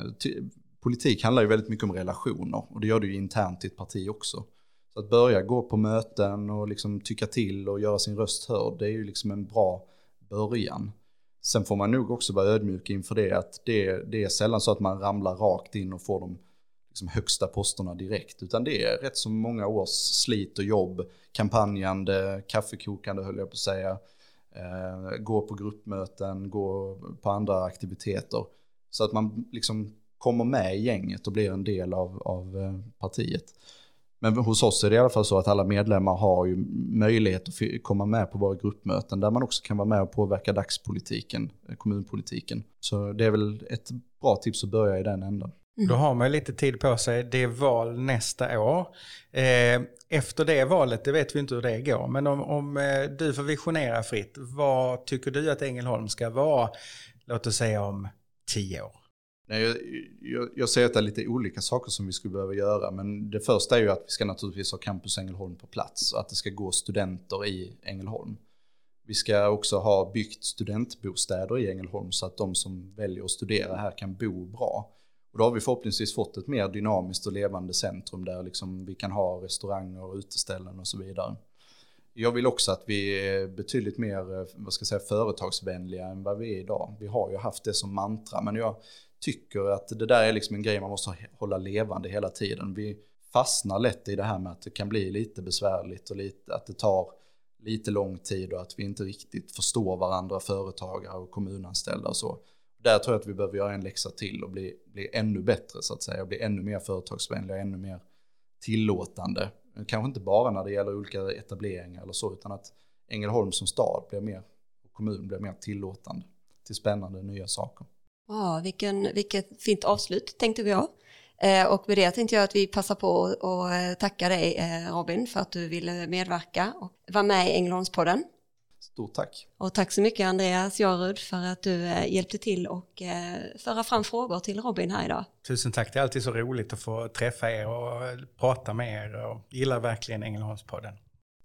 politik handlar ju väldigt mycket om relationer och det gör det ju internt i ett parti också. Så att börja gå på möten och liksom tycka till och göra sin röst hörd, det är ju liksom en bra början. Sen får man nog också vara ödmjuk inför det att det, det är sällan så att man ramlar rakt in och får de liksom högsta posterna direkt. Utan det är rätt så många års slit och jobb, kampanjande, kaffekokande höll jag på att säga. Eh, gå på gruppmöten, gå på andra aktiviteter. Så att man liksom kommer med i gänget och blir en del av, av eh, partiet. Men hos oss är det i alla fall så att alla medlemmar har ju möjlighet att komma med på våra gruppmöten där man också kan vara med och påverka dagspolitiken, eh, kommunpolitiken. Så det är väl ett bra tips att börja i den änden. Mm. Då har man lite tid på sig. Det är val nästa år. Eh, efter det valet, det vet vi inte hur det går, men om, om eh, du får visionera fritt, vad tycker du att Ängelholm ska vara, låt oss säga om tio år? Nej, jag, jag, jag ser att det är lite olika saker som vi skulle behöva göra, men det första är ju att vi ska naturligtvis ha Campus Ängelholm på plats och att det ska gå studenter i Ängelholm. Vi ska också ha byggt studentbostäder i Ängelholm så att de som väljer att studera här kan bo bra. Och då har vi förhoppningsvis fått ett mer dynamiskt och levande centrum där liksom vi kan ha restauranger och uteställen och så vidare. Jag vill också att vi är betydligt mer eh, vad ska jag säga, företagsvänliga än vad vi är idag. Vi har ju haft det som mantra, men jag tycker att det där är liksom en grej man måste hålla levande hela tiden. Vi fastnar lätt i det här med att det kan bli lite besvärligt och lite, att det tar lite lång tid och att vi inte riktigt förstår varandra, företagare och kommunanställda och så där tror jag att vi behöver göra en läxa till och bli, bli ännu bättre så att säga. Och bli ännu mer företagsvänliga, ännu mer tillåtande. Kanske inte bara när det gäller olika etableringar eller så, utan att Ängelholm som stad blir mer, och kommun blir mer tillåtande till spännande nya saker. Ja, vilken, vilket fint avslut tänkte jag. ha. Eh, och med det tänkte jag att vi passar på att eh, tacka dig eh, Robin för att du ville medverka och vara med i Ängelholmspodden. Stort tack. Och tack så mycket Andreas Jarud för att du eh, hjälpte till och eh, föra fram frågor till Robin här idag. Tusen tack, det är alltid så roligt att få träffa er och prata med er och gillar verkligen Ängelholmspodden.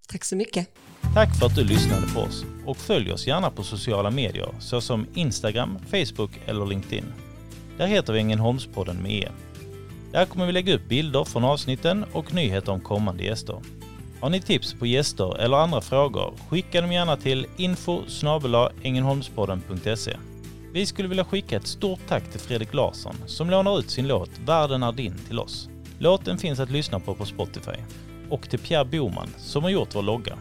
Tack så mycket. Tack för att du lyssnade på oss och följ oss gärna på sociala medier såsom Instagram, Facebook eller LinkedIn. Där heter vi Ängelholmspodden med E. Där kommer vi lägga upp bilder från avsnitten och nyheter om kommande gäster. Har ni tips på gäster eller andra frågor, skicka dem gärna till info ängelholmspodden.se. Vi skulle vilja skicka ett stort tack till Fredrik Larsson som lånar ut sin låt Världen är din till oss. Låten finns att lyssna på på Spotify. Och till Pierre Boman som har gjort vår logga.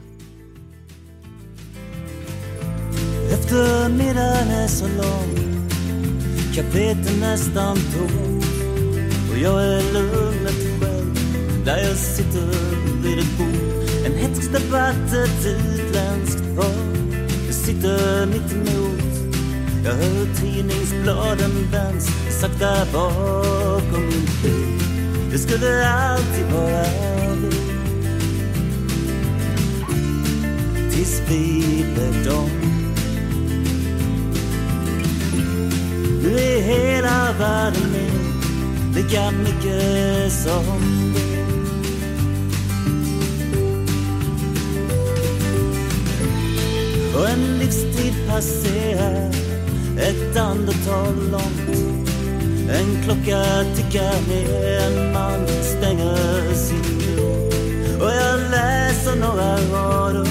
Eftermiddagen är så lång Kaféet är nästan tomt Och jag är lugnet själv Där jag sitter vid ett bord debatt, ett utländskt par Jag sitter mitt emot. Jag hör tidningsbladen vänds Sakta bakom min bil. Det skulle alltid vara vi. Tills vi blev dom Nu är hela världen min lika mycket som Och en livstid passerar. Ett andetag långt. En klocka tickar ner, en man stänger sin dörr. Och jag läser några rader.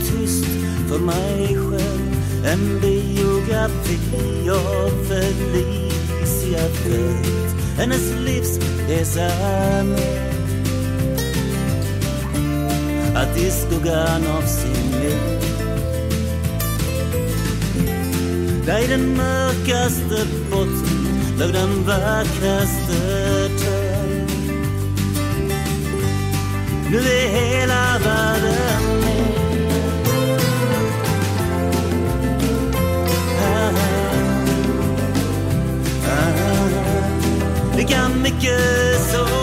Tyst för mig själv. En biografi av Felicia Fritt Hennes livsresa är med. Att i skuggan av sin liv Där i den mörkaste botten låg den vackraste träd. Nu är hela världen med. Lika mycket som